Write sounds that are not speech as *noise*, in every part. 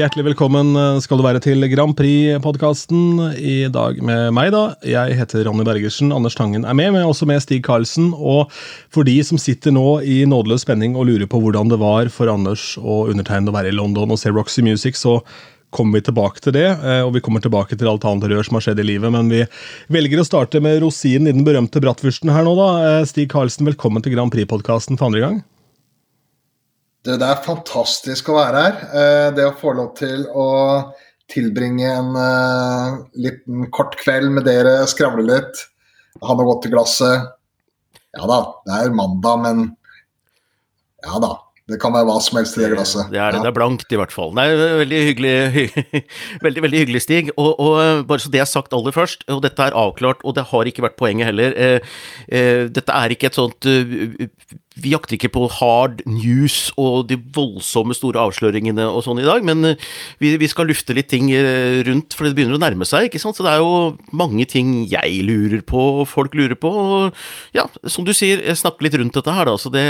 Hjertelig velkommen skal du være til Grand Prix-podkasten. I dag med meg, da. Jeg heter Ronny Bergersen. Anders Tangen er med, men også med Stig Karlsen. Og for de som sitter nå i nådeløs spenning og lurer på hvordan det var for Anders og undertegnede å være i London og se Roxy Music, så kommer vi tilbake til det, eh, og vi kommer tilbake til alt annet rør som har skjedd i livet. Men vi velger å starte med rosinen i den berømte bratwursten her nå, da. Eh, Stig Karlsen, velkommen til Grand Prix-podkasten for andre gang. Det, det, er fantastisk å være her. Eh, det å få lov til å tilbringe en uh, liten kort kveld med dere, skravle litt, ha noe godt i glasset. Ja da, det er mandag, men ja da. Det kan være hva som helst i det glasset. Det er, det, det er blankt, i hvert fall. Nei, veldig hyggelig, hy, *laughs* veldig, veldig hyggelig, Stig. Og, og, eh, bare så det er sagt aller først, og dette er avklart, og det har ikke vært poenget heller. Eh, eh, dette er ikke et sånt uh, vi jakter ikke på hard news og de voldsomme store avsløringene og sånn i dag, men eh, vi, vi, skal lufte litt ting eh, rundt, for det begynner å nærme seg. ikke sant? Så det er jo mange ting jeg lurer på, og folk lurer på. og Ja, som du sier, jeg snakker litt rundt dette her, da, så det,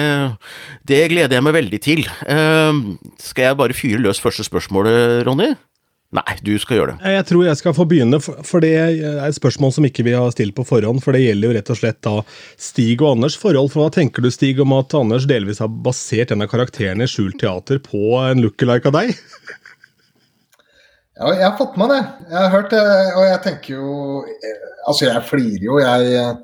det gleder jeg meg veldig til. Uh, skal jeg bare fyre løs første spørsmålet, Ronny? Nei, du skal gjøre det. Jeg tror jeg skal få begynne, for det er et spørsmål som ikke vi har stilt på forhånd. For det gjelder jo rett og slett da Stig og Anders forhold. For hva tenker du, Stig, om at Anders delvis har basert en av karakterene i Skjult teater på en lookalike av deg? Ja, jeg har fått med det. Jeg har hørt det, og jeg tenker jo Altså, jeg flirer jo, jeg.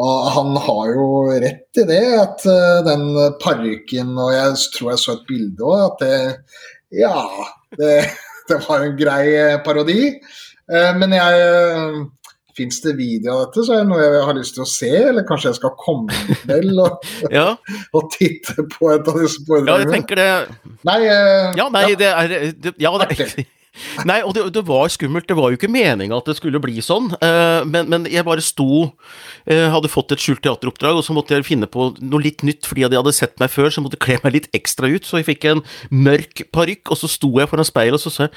Og han har jo rett i det, at eh, den parykken Og jeg tror jeg så et bilde òg, at det Ja. det *laughs* det var en grei eh, parodi. Eh, men jeg eh, Fins det video av dette, så er det noe jeg har lyst til å se, eller kanskje jeg skal komme vel og, *laughs* ja. *laughs* og titte på et av disse foredragene? Ja, jeg tenker det Nei, ja, nei ja. det er det, Ja, det er Nei, og det, det, var skummelt. Det var jo ikke meninga at det skulle bli sånn. Uh, men, men, jeg bare sto uh, Hadde fått et skjult teateroppdrag, og så måtte jeg finne på noe litt nytt fordi de hadde sett meg før, så jeg måtte kle meg litt ekstra ut. Så jeg fikk en mørk parykk, og så sto jeg foran speilet, og så sa jeg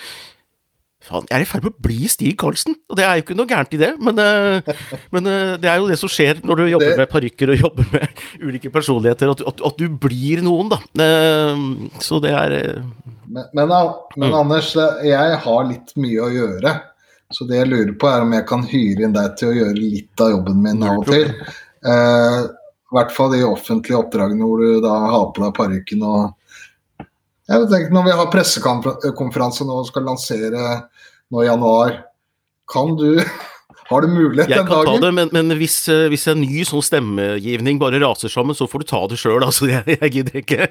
Faen, jeg er i ferd med å bli Stig Karlsen, og det er jo ikke noe gærent i det, men, uh, men det er jo det som skjer når du jobber det... med parykker og jobber med *laughs* ulike personligheter, at, at, at, du blir noen, da. så det er men, men, men mm. Anders, jeg har litt mye å gjøre. Så det jeg lurer på, er om jeg kan hyre inn deg til å gjøre litt av jobben min av og til. Eh, I hvert fall de offentlige oppdragene hvor du da har på deg parykken og jeg tenker Når vi har pressekonferanse nå og skal lansere nå i januar, kan du *laughs* har du mulighet den dagen? Jeg kan ta det, men, men hvis, eh, hvis, en ny sånn stemmegivning bare raser sammen, så får du ta det sjøl. *laughs* Altså, jeg, jeg, gidder ikke.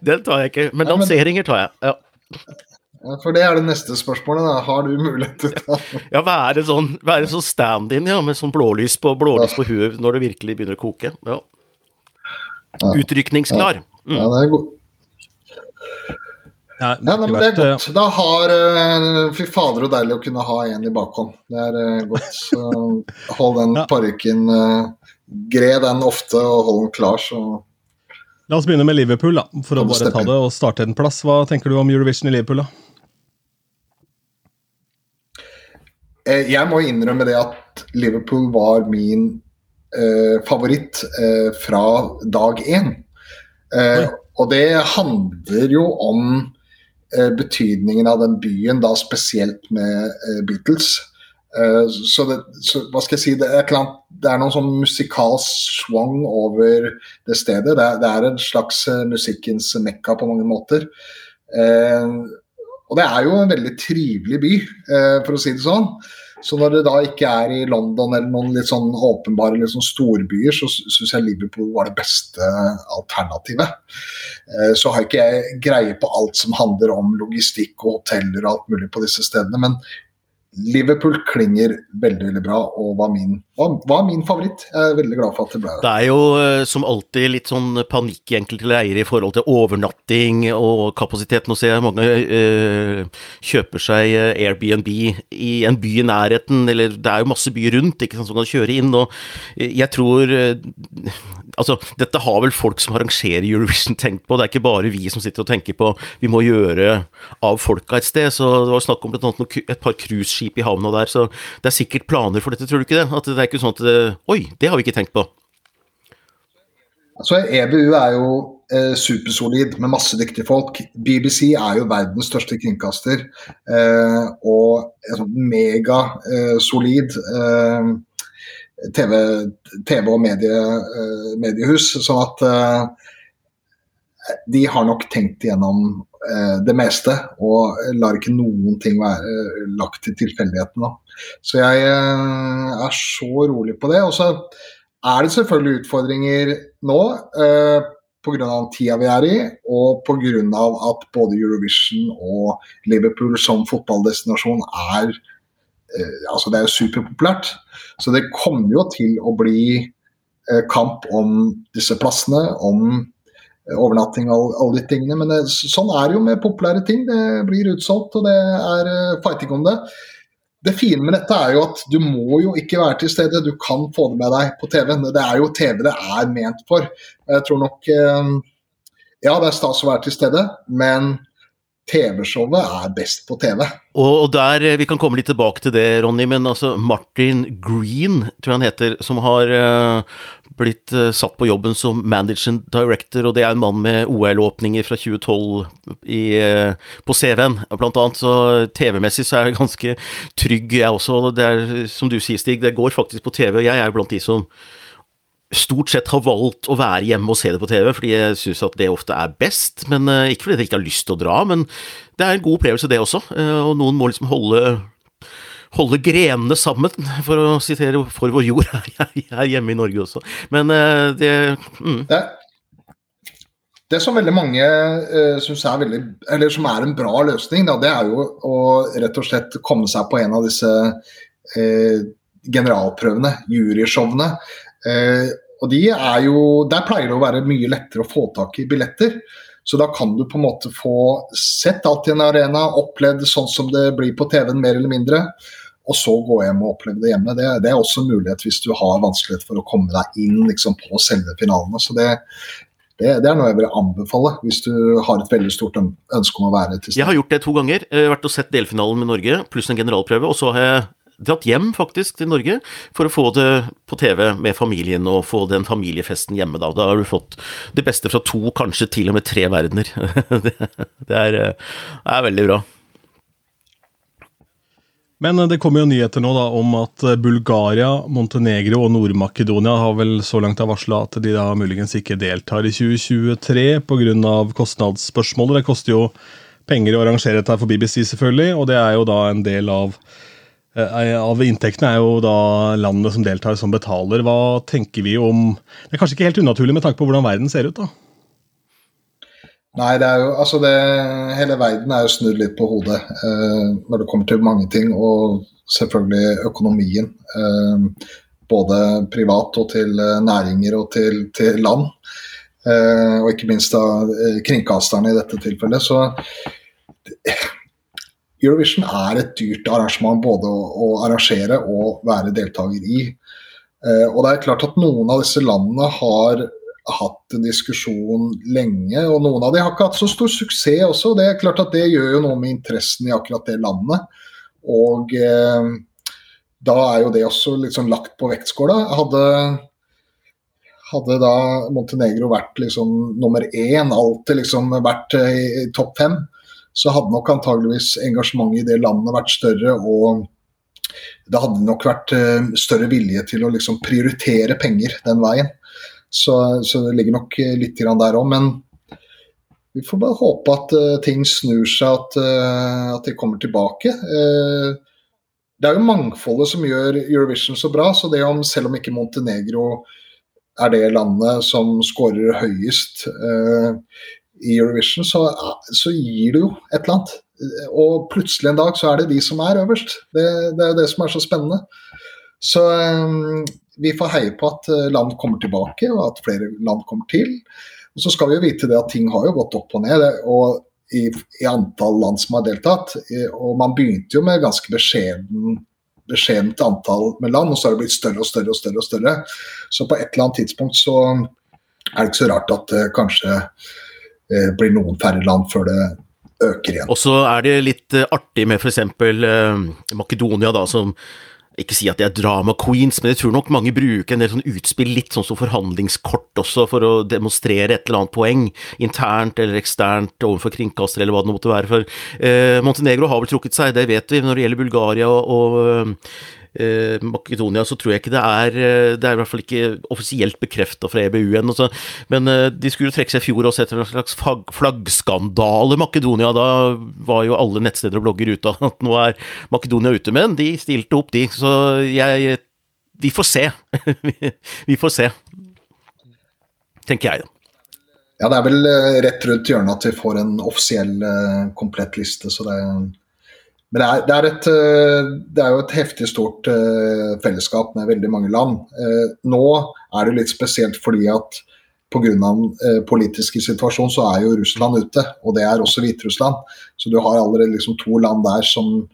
Den tar jeg ikke. Men lanseringer tar jeg. ja. For det er det neste spørsmålet. Da. Har du mulighet til det? *laughs* ja, være sånn, være sånn stand-in ja, med sånn blålys på, blålys på huet når det virkelig begynner å koke. Ja. Utrykningsklar. Mm. Ja, det er godt. Ja, ja men det er godt. Da har uh, Fy fader, så deilig å kunne ha en i bakhånd. Det er uh, godt. Så hold den *laughs* ja. parykken Gre den ofte og hold den klar, så La oss begynne med Liverpool, da, for å bare ta det og starte en plass. Hva tenker du om Eurovision i Liverpool, da? Jeg må innrømme det at Liverpool var min favoritt fra dag én. Og det handler jo om Eh, betydningen av den byen, da spesielt med eh, Beatles. Eh, så, det, så, hva skal jeg si, det er, klart, det er noen sånn musikalsk swang over det stedet. Det er, det er en slags musikkens mekka på mange måter. og det er jo en veldig trivelig by, for å si det sånn. Så når det da ikke er i London eller noen litt sånn åpenbare sånn storbyer, så syns jeg Liverpool var det beste alternativet. Eh, så har ikke jeg greie på alt som handler om logistikk og hoteller og alt mulig på disse stedene, men Liverpool klinger veldig veldig bra og var min, var, var min, favoritt. Jeg er veldig glad for at det ble det. Det er jo eh, som alltid litt sånn panikk i enkelte leirer i forhold til overnatting og kapasitet. Nå ser jeg mange øh, kjøper seg Airbnb i en by i nærheten, eller det er jo masse byer rundt ikke sant, som kan kjøre inn. og Jeg tror Altså, dette har vel folk som arrangerer Eurovision tenkt på, det er ikke bare vi som sitter og tenker på vi må gjøre av folka et sted. så Det var snakk om blant annet et par cruiseskip i havna der, så det er sikkert planer for dette, tror du ikke det? At det er ikke sånn at det, Oi, det har vi ikke tenkt på. Altså, EBU er jo eh, supersolid med masse dyktige folk. BBC er jo verdens største kringkaster. Eh, og sånn megasolid eh, TV, TV, og medie, eh, mediehus. Så at eh, de har nok tenkt igjennom eh, det meste og lar ikke noen ting være lagt til tilfeldighetene. Så jeg er så rolig på det. Og så er det selvfølgelig utfordringer nå. Eh, Pga. tida vi er i, og pga. at både Eurovision og Liverpool som fotballdestinasjon er altså Det er jo superpopulært. Så det kommer jo til å bli eh, kamp om disse plassene, om eh, overnatting og alle de tingene. Men det, sånn er det jo med populære ting. Det blir utsolgt, og det er eh, fighting om det. Det fine med dette er jo at du må jo ikke være til stede, du kan få det med deg på TV. Det er jo TV det er ment for. Jeg tror nok eh, Ja, det er stas å være til stede, men TV-showet er best på TV. Og, der, eh, Vi kan komme litt tilbake til det, Ronny, men altså Martin Green, tror jeg han heter, som har uh, blitt uh, satt på jobben som managing director, og det er en mann med OL-åpninger fra 2012 i, på CV-en, blant annet. Så TV-messig så er jeg ganske trygg, jeg også. Det er, som du sier, Stig, det går faktisk på TV, og jeg er blant de som stort sett har valgt å være hjemme og se det på TV, fordi jeg syns at det ofte er best. Men uh, Ikke fordi jeg ikke har lyst til å dra, men det er en god opplevelse, det også. Uh, og noen må liksom holde, holde grenene sammen, *laughs* for å sitere For vår jord her, hjemme i Norge også. Men uh, det, mm. det det som veldig mange uh, syns er veldig, eller som er en bra løsning, da, det er jo å rett og slett komme seg på en av disse uh, generalprøvene, juryshowene. Eh, og de er jo, Der pleier det å være mye lettere å få tak i billetter. Så da kan du på en måte få sett alt i en arena, opplevd sånn som det blir på TV-en, mer eller mindre. Og så gå hjem og oppleve det hjemme. Det, det, er også en mulighet hvis du har vanskelighet for å komme deg inn liksom, på selve finalene. Så det, det, det, er noe jeg vil anbefale hvis du har et veldig stort ønske om å være til stede. Jeg har gjort det to ganger. Jeg har vært og sett delfinalen med Norge pluss en generalprøve. Og så har jeg dratt hjem faktisk til Norge for å få det på TV med familien og få den familiefesten hjemme. Da Da har du fått det beste fra to, kanskje til og med tre verdener. *laughs* det, det er, er, veldig bra. Men det kommer jo nyheter nå da om at Bulgaria, Montenegro og Nord-Makedonia har vel så langt varsla at de da muligens ikke deltar i 2023 pga. kostnadsspørsmålet. Det koster jo penger å arrangere dette for BBC, selvfølgelig, og det er jo da en del av Eh, av inntektene er jo da landene som deltar, som betaler. Hva tenker vi om Det er kanskje ikke helt unaturlig med tanke på hvordan verden ser ut, da? Nei, det er jo Altså, det, hele verden er jo snudd litt på hodet eh, når det kommer til mange ting. Og selvfølgelig økonomien. Eh, både privat og til eh, næringer og til, til land. Eh, og ikke minst da eh, kringkasterne i dette tilfellet. Så Eurovision er et dyrt arrangement både å, å arrangere og være deltaker i. Eh, og det er klart at Noen av disse landene har hatt en diskusjon lenge, og noen av dem har ikke hatt så stor suksess også. Det er klart at det gjør jo noe med interessen i akkurat det landet. Og eh, da er jo det også liksom lagt på vektskåla. Hadde, hadde da Montenegro vært liksom nummer én, alltid liksom vært i, topp fem, så hadde nok antageligvis engasjementet i det landet vært større. og det hadde nok vært uh, større vilje til å liksom, prioritere penger den veien. Så, så det ligger nok litt der òg. Men vi får bare håpe at uh, ting snur seg, at, at de kommer tilbake. det er jo mangfoldet som gjør Eurovision så bra. så det om, Selv om ikke Montenegro er det landet som skårer høyest i Eurovision, så, så, gir det jo et eller annet. Og plutselig en dag så er det de som er øverst. Det, det er det som er så spennende. Så um, vi får heie på at eh, land kommer tilbake, og at flere land kommer til. Og så skal vi jo vite det at ting har jo gått opp og ned. og i, i antall land som har deltatt. Og man begynte jo med ganske beskjeden beskjedent antall med land, og så har det blitt større og større og større. og større. Så på et eller annet tidspunkt så er det ikke så rart at uh, kanskje Eh, blir noen færre land før det øker igjen. Og så er det litt eh, artig med f.eks. Eh, Makedonia, da, som ikke si at de er drama queens, men jeg tror nok mange bruker en del sånn utspill litt sånn som forhandlingskort også, for å demonstrere et eller annet poeng, internt eller eksternt overfor kringkaster eller hva det måtte være. For eh, Montenegro har vel trukket seg, det vet vi, når det gjelder Bulgaria og, og eh, Makedonia, så tror jeg ikke det er eh, Det er i hvert fall ikke offisielt bekrefta fra EBU ennå. Men eh, de skulle trekke seg i fjor også etter en slags flaggskandale Makedonia. Da var jo alle nettsteder og blogger ute av at nå er Makedonia ute. Men de stilte opp, de. Så jeg Vi får se. *laughs* vi får se. Tenker jeg, da. Ja, det er vel rett rundt hjørnet at vi får en offisiell, komplett liste. Så det er men det er, det, er et, eh, det er, jo et heftig stort uh, fellesskap med veldig mange land. Uh, nå er det litt spesielt fordi at pga. den politiske situasjonen så er jo Russland ute, og det er også Hviterussland. Så du har allerede liksom to land der som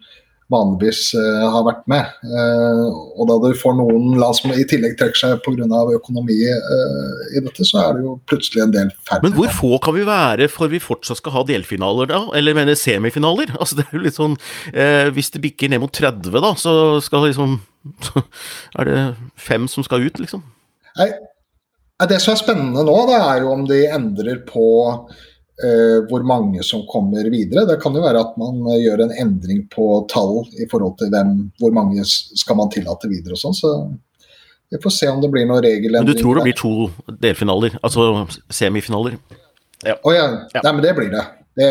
vanligvis uh, har vært med. Uh, og da du får noen land som i tillegg trekker seg pga. økonomi uh, i dette, så er det jo plutselig en del færre. Men hvor få kan vi være for vi fortsatt skal ha delfinaler, da? Eller mener semifinaler? *laughs* Altså det er jo litt sånn Hvis det bikker ned mot 30, da, så skal liksom så *laughs* Er det fem som skal ut, liksom? Nei, det som er spennende nå, det er jo om de endrer på hvor mange som kommer videre. Det kan jo være at man uh, gjør en endring på tall i forhold til hvem, hvor mange skal man tillate videre og sånn. Så vi får se om det blir noen regelendring. Men du tror det blir to delfinaler, altså semifinaler? Ja. Oh, ja. ja. Nei, men det blir det. det,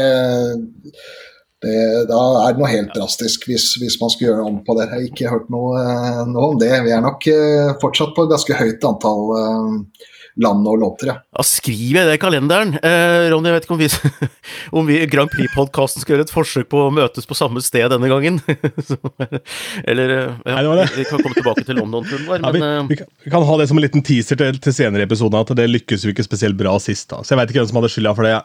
det da er det noe helt drastisk hvis, hvis, man skulle gjøre om på det. Jeg har ikke hørt noe, uh, noe om det. Vi er nok fortsatt på et ganske høyt antall land og låter. Ja. skriv det i kalenderen. Eh, Ronny, jeg vet ikke om vi, *laughs* om vi Grand Prix-podkasten skal gjøre et forsøk på å møtes på samme sted denne gangen. *laughs* Eller eh, ja, Nei, det det. Vi kan komme tilbake til London-turen vår. Ja, vi, eh, vi, vi, kan ha det som en liten teaser til, til senere i episoden, at det lykkes jo ikke spesielt bra sist. da. Så jeg veit ikke hvem som hadde skylda for det.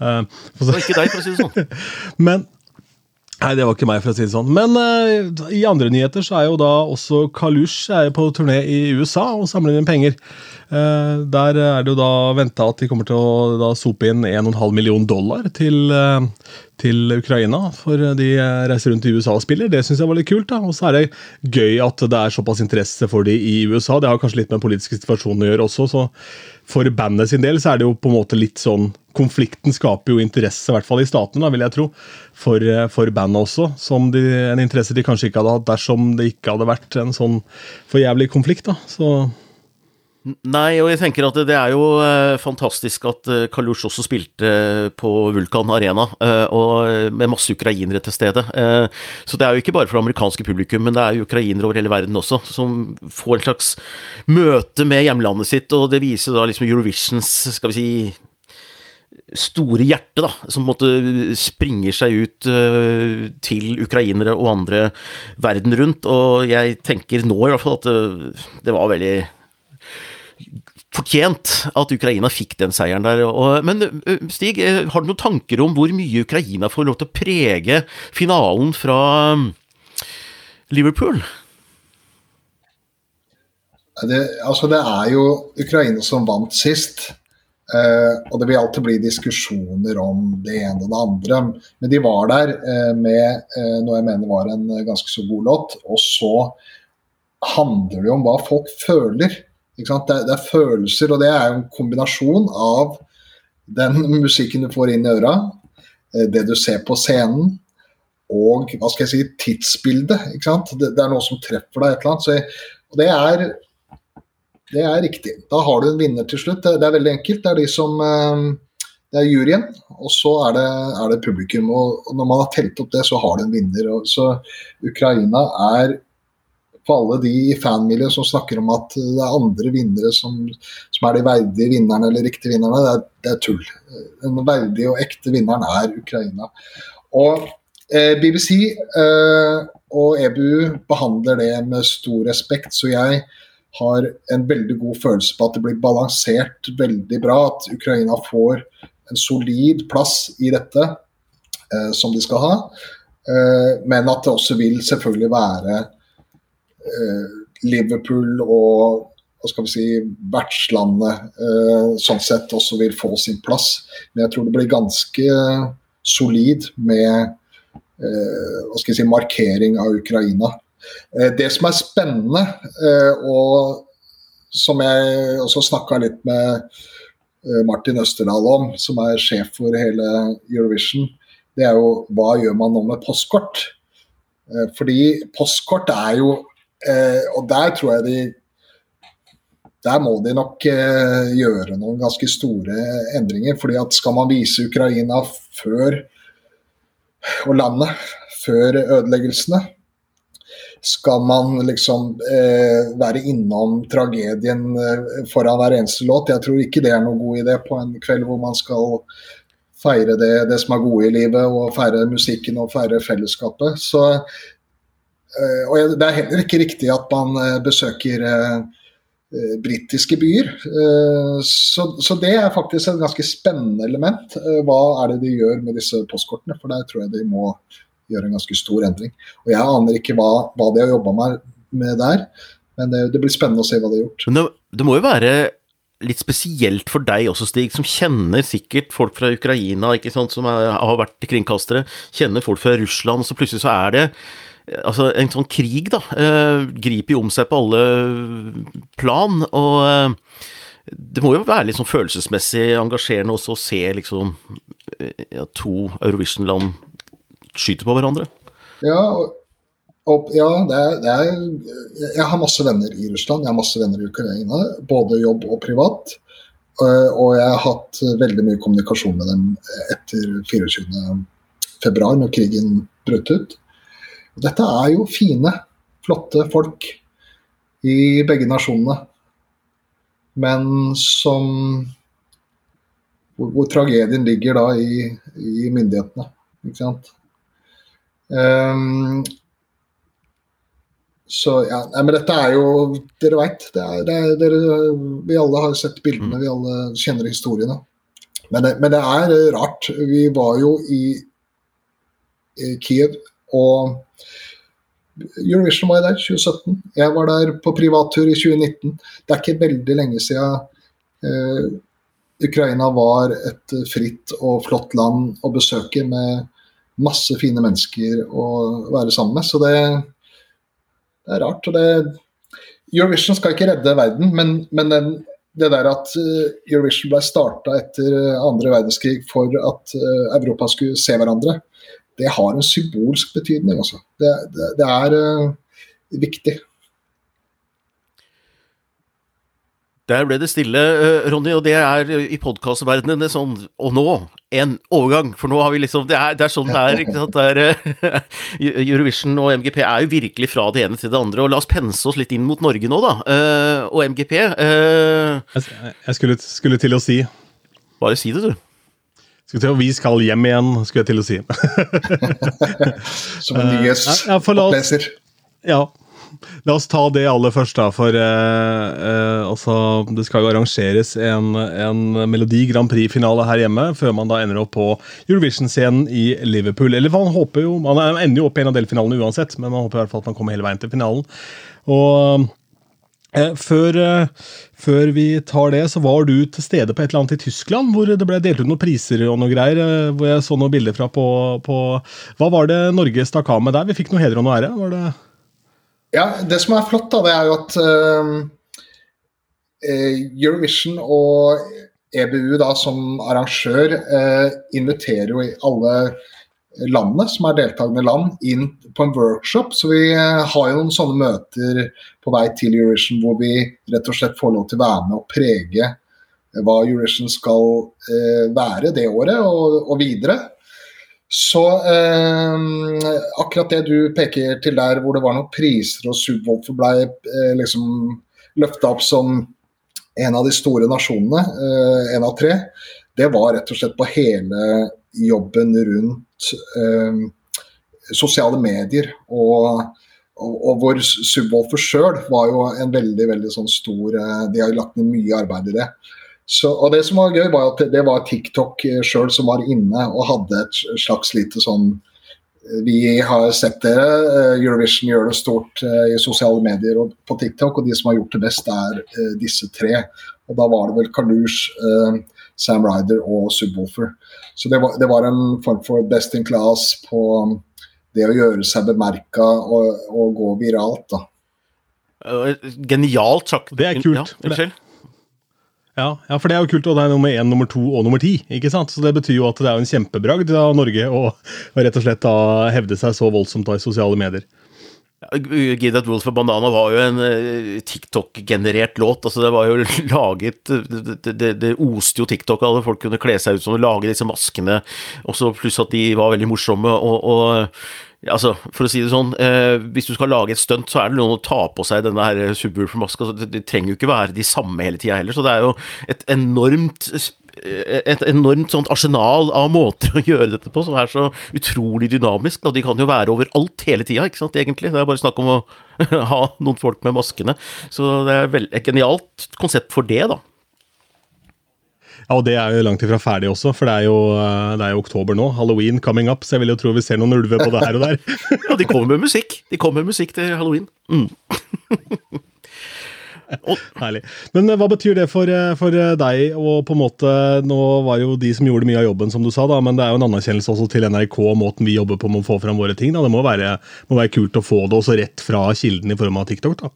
uh, *clears throat* det var ikke deg, for å si det sånn. *laughs* Men Nei, det var ikke meg, for å si det sånn. Men uh, i andre nyheter så er jo da også Kalush er på turné i USA og samler inn penger. Uh, der er det jo da venta at de kommer til å da sope inn 1,5 million dollar til, uh, til Ukraina. For de reiser rundt i USA og spiller. Det syns jeg var litt kult. da. Og så er det gøy at det er såpass interesse for de i USA. Det har kanskje litt med politiske situasjonen å gjøre også. så for bandet sin del så er det jo på en måte litt sånn Konflikten skaper jo interesse, i hvert fall i statene, vil jeg tro, for, eh, for bandet også. Som de, en interesse de kanskje ikke hadde hatt dersom det ikke hadde vært en sånn for jævlig konflikt. da, så... Nei, og jeg tenker at det er jo eh, fantastisk at eh, Kalush også spilte på Vulkan Arena, eh, og med masse ukrainere til stede. Så det er jo ikke bare for det amerikanske publikum, men det er jo ukrainere over hele verden også, som får en slags møte med hjemlandet sitt, og det viser da liksom Eurovisions, skal vi si store hjerte, da, som på springer seg ut uh, til ukrainere og andre verden rundt. Og jeg tenker nå i hvert fall at det, det var veldig fortjent at Ukraina fikk den seieren der. Og, men Stig, har du noen tanker om hvor mye Ukraina får lov til å prege finalen fra Liverpool? Det, altså det er jo Ukraina som vant sist. Uh, og det vil alltid bli diskusjoner om det ene og det andre. Men de var der uh, med uh, noe jeg mener var en ganske så god låt. Og så handler det om hva folk føler. Det er, det, er, følelser, og det er en kombinasjon av den musikken du får inn i øra, eh, det du ser på scenen, og hva skal jeg si, tidsbildet. Det, det, er noe som treffer deg et eller annet. Jeg, og det er, det er riktig. Da har du en vinner til slutt. Det, det er veldig enkelt. Det er de som eh, det er juryen, og så er det, er det publikum. Og, når man har telt opp det, så har du en vinner. Og, så Ukraina er på alle de i fanmiljøet som snakker om at det er andre vinnere som, som er de verdige vinnerne eller riktige vinnerne, det er, det er, tull. Den verdige og ekte vinneren er Ukraina. Og eh, BBC eh, og EBU behandler det med stor respekt, så jeg har en veldig god følelse på at det blir balansert veldig bra. At Ukraina får en solid plass i dette, eh, som de skal ha. Eh, men at det også vil selvfølgelig være Liverpool og hva skal vi si, vertslandet uh, sånn sett også vil få sin plass. Men jeg tror det blir ganske solid med uh, hva skal jeg si, markering av Ukraina. Det som er spennende, og som jeg også snakka litt med Martin Østerdal om, som er sjef for hele Eurovision, det er jo hva gjør man nå med postkort? Fordi postkort er jo Og der tror jeg de der må de nok eh, gjøre noen ganske store endringer. fordi at Skal man vise Ukraina før og landet før ødeleggelsene, skal man liksom eh, være innom tragedien eh, foran hver eneste låt? Jeg tror ikke det er noen god idé på en kveld hvor man skal feire det, det som er gode i livet, og feire musikken og feire fellesskapet. Så, eh, og det er heller ikke riktig at man eh, besøker eh, Eh, britiske byer. Eh, så, det er faktisk et ganske spennende element. Eh, hva er det de gjør med disse postkortene? For der tror jeg de må gjøre en ganske stor endring. Og Jeg aner ikke hva, hva de har jobba med, der, men det, det, blir spennende å se hva de har gjort. Men det, det, må jo være litt spesielt for deg også, Stig, som kjenner sikkert folk fra Ukraina, ikke sant, som er, har vært kringkastere, kjenner folk fra Russland, så plutselig så er det Altså, en sånn krig, da, eh, griper jo om seg på alle plan, og eh, det må jo være litt sånn følelsesmessig engasjerende også å se liksom ja, to Eurovision-land skyte på hverandre. Ja, og, ja det er, det er, Jeg har masse venner i Russland, jeg har masse venner i Ukraina. Både jobb og privat. Og jeg har hatt veldig mye kommunikasjon med dem etter 24.2, når krigen brøt ut. Dette er jo fine, flotte folk i begge nasjonene. Men som hvor, hvor tragedien ligger da i, i myndighetene. Ikke sant. Um, så ja, nei, men dette er jo Dere veit. Vi alle har sett bildene, vi alle kjenner historiene. Men det, men det, er rart. Vi var jo i, i Kiev og Eurovision var jeg der 2017. Jeg var der på privattur i 2019. Det er ikke veldig lenge siden eh, Ukraina var et fritt og flott land å besøke med masse fine mennesker å være sammen med. Så det, det er rart. det Eurovision skal ikke redde verden, men, men den, det der at eh, Eurovision ble starta etter andre verdenskrig for at eh, Europa skulle se hverandre, det har en symbolsk betydning. Altså. Det, det, det er uh, viktig. Der ble det stille, eh, Ronny, og det er i podkastverdenen sånn Og nå, en overgang, for nå har vi liksom Det er, det er sånn det er. ikke sant? Det er, *laughs* Eurovision og MGP er jo virkelig fra det ene til det andre. Og la oss pense oss litt inn mot Norge nå, da. Og MGP jeg skulle, skulle, til å si Bare si det, du. Skal til, vi skal hjem igjen, skulle jeg til å si. *laughs* Som en nyhetsoppleser. Ja, ja, La oss ta det aller først, da. For eh, eh, altså, det skal jo arrangeres en, en Melodi Grand Prix-finale her hjemme, før man da ender opp på Eurovision-scenen i Liverpool. Eller man håper jo, man ender jo opp i en av delfinalene uansett, men man håper i hvert fall at man kommer hele veien til finalen. Og Eh, før, eh, før, vi tar det, så var du til stede på et eller annet i Tyskland, hvor det ble delt ut noen priser og noe greier. Eh, hvor jeg så noen bilder fra på, på Hva var det Norge stakk av med der? Vi fikk noe heder og noe ære? var det... Ja, det som er flott, da, det er jo at uh, Eurovision og EBU da som arrangør uh, inviterer jo alle landet, som er deltakende land, inn på en workshop. Så vi eh, har jo noen sånne møter på vei til Eurovision hvor vi rett og slett får lov til å være med og prege eh, hva Eurovision skal eh, være det året og, og videre. Så eh, akkurat det du peker til der hvor det var noen priser og Subwoolfer ble eh, liksom løfta opp som en av de store nasjonene, eh, en av tre, det var rett og slett på hele jobben rundt eh, sosiale medier. Og, og, og hvor Subwoolfer sjøl var jo en veldig veldig sånn stor eh, De har lagt ned mye arbeid i det. Så, og Det som var gøy, var at det var TikTok eh, sjøl som var inne og hadde et slags lite sånn eh, vi har sett dere. Eurovision gjør det stort i sosiale medier og på TikTok, og de som har gjort det best, er disse tre. Og Da var det vel Kalush, Sam Ryder og Subwoolfer. Så det var, det var, en form for best in class på, det å gjøre seg bemerka og, og, gå viralt. da. Genialt sagt. Det er kult. Ja, unnskyld. Ja, ja, for det er jo kult, og det er nummer én, nummer to og nummer ti. ikke sant? Så Det betyr jo at det er en kjempebragd av Norge å rett og slett da hevde seg så voldsomt da i sosiale medier. Give That Wolf for Banana var jo en uh, TikTok-generert låt. altså Det var jo *laughs* laget Det, det, det oste jo TikTok det. Folk kunne kle seg ut som å lage disse maskene, også pluss at de var veldig morsomme. og, og Altså, for å si det sånn, eh, hvis du skal lage et stunt, så er det noen å ta på seg denne her Subwoolfer-maska. Altså, det, det, trenger jo ikke være de samme hele tida heller, så det er jo et enormt et enormt sånt arsenal av måter å gjøre dette på som er så utrolig dynamisk. Og de kan jo være overalt hele tida, ikke sant, egentlig. Det er bare snakk om å *laughs* ha noen folk med maskene. Så det er vel, et genialt konsept for det, da. Ja, og det er jo langt ifra ferdig også, for det er, jo, eh, det er jo oktober nå. Halloween coming up, så jeg vil jo tro vi ser noen ulver på det her og der. *laughs* ja, de kommer med musikk. De kommer med musikk til halloween. Mm. *laughs* Herlig. Men eh, hva betyr det for, eh, for, deg? og på en måte, Nå var jo de som gjorde mye av jobben, som du sa, da, men det er jo en anerkjennelse også til NRK og måten vi jobber på med å få fram våre ting. Da. Det må være, må være kult å få det også rett fra kilden i form av TikTok. da.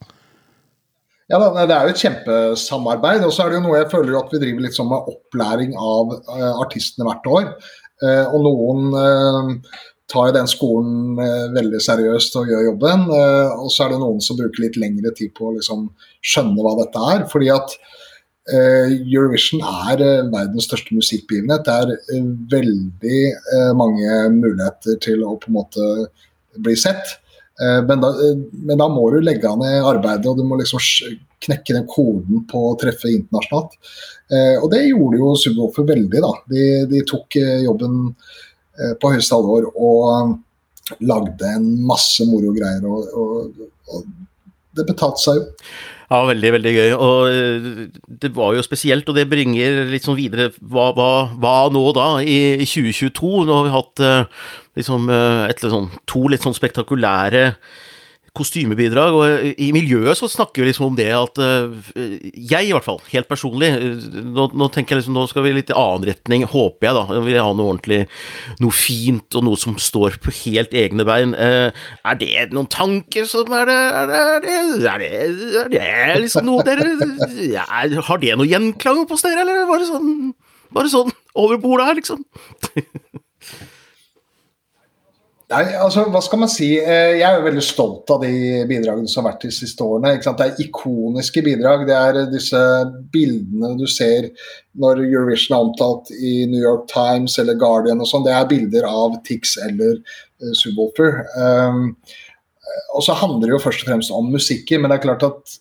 Ja, Det er jo et kjempesamarbeid. Og så er det jo noe jeg føler at vi driver litt sånn med opplæring av artistene hvert år. Og noen tar den skolen veldig seriøst og gjør jobben. og så er det noen som bruker litt lengre tid på å liksom, skjønne hva dette er. fordi at Eurovision er verdens største musikkbegivenhet. Det er veldig mange muligheter til å på en måte bli sett. Eh, men da, eh, men da, må du legge ned arbeidet, og du må liksom knekke den koden på å treffe internasjonalt. Eh, og det gjorde jo Subwoofer veldig. da. De, de, tok jobben på høyeste alvor og lagde en masse moro greier. Og, og, og det betalte seg jo. Ja, veldig, veldig gøy. Og det var jo spesielt, og det bringer litt sånn videre Hva, hva, hva nå da, i 2022? Nå har vi hatt liksom et, sånn, to litt sånn spektakulære kostymebidrag. Og i miljøet så snakker vi liksom om det at Jeg, i hvert fall, helt personlig Nå, nå tenker jeg liksom, nå skal vi litt i annen retning, håper jeg, da. Jeg vil ha noe ordentlig, noe fint og noe som står på helt egne bein. Er det noen tanker som Er det Er det, er det, er det, er det liksom noe dere ja, Har det noe gjenklang hos dere, eller var det sånn Bare sånn over bordet her, liksom? *laughs* Nei, altså, hva skal man si? Eh, jeg er jo veldig stolt av de bidragene som har vært de siste årene. Det er ikoniske bidrag. Det er disse bildene du ser når Eurovision er omtalt i New York Times eller Guardian og sånn. Det er bilder av Tix eller uh, Subwoolfer. Um, og så handler det jo først og fremst om musikken, men det er klart at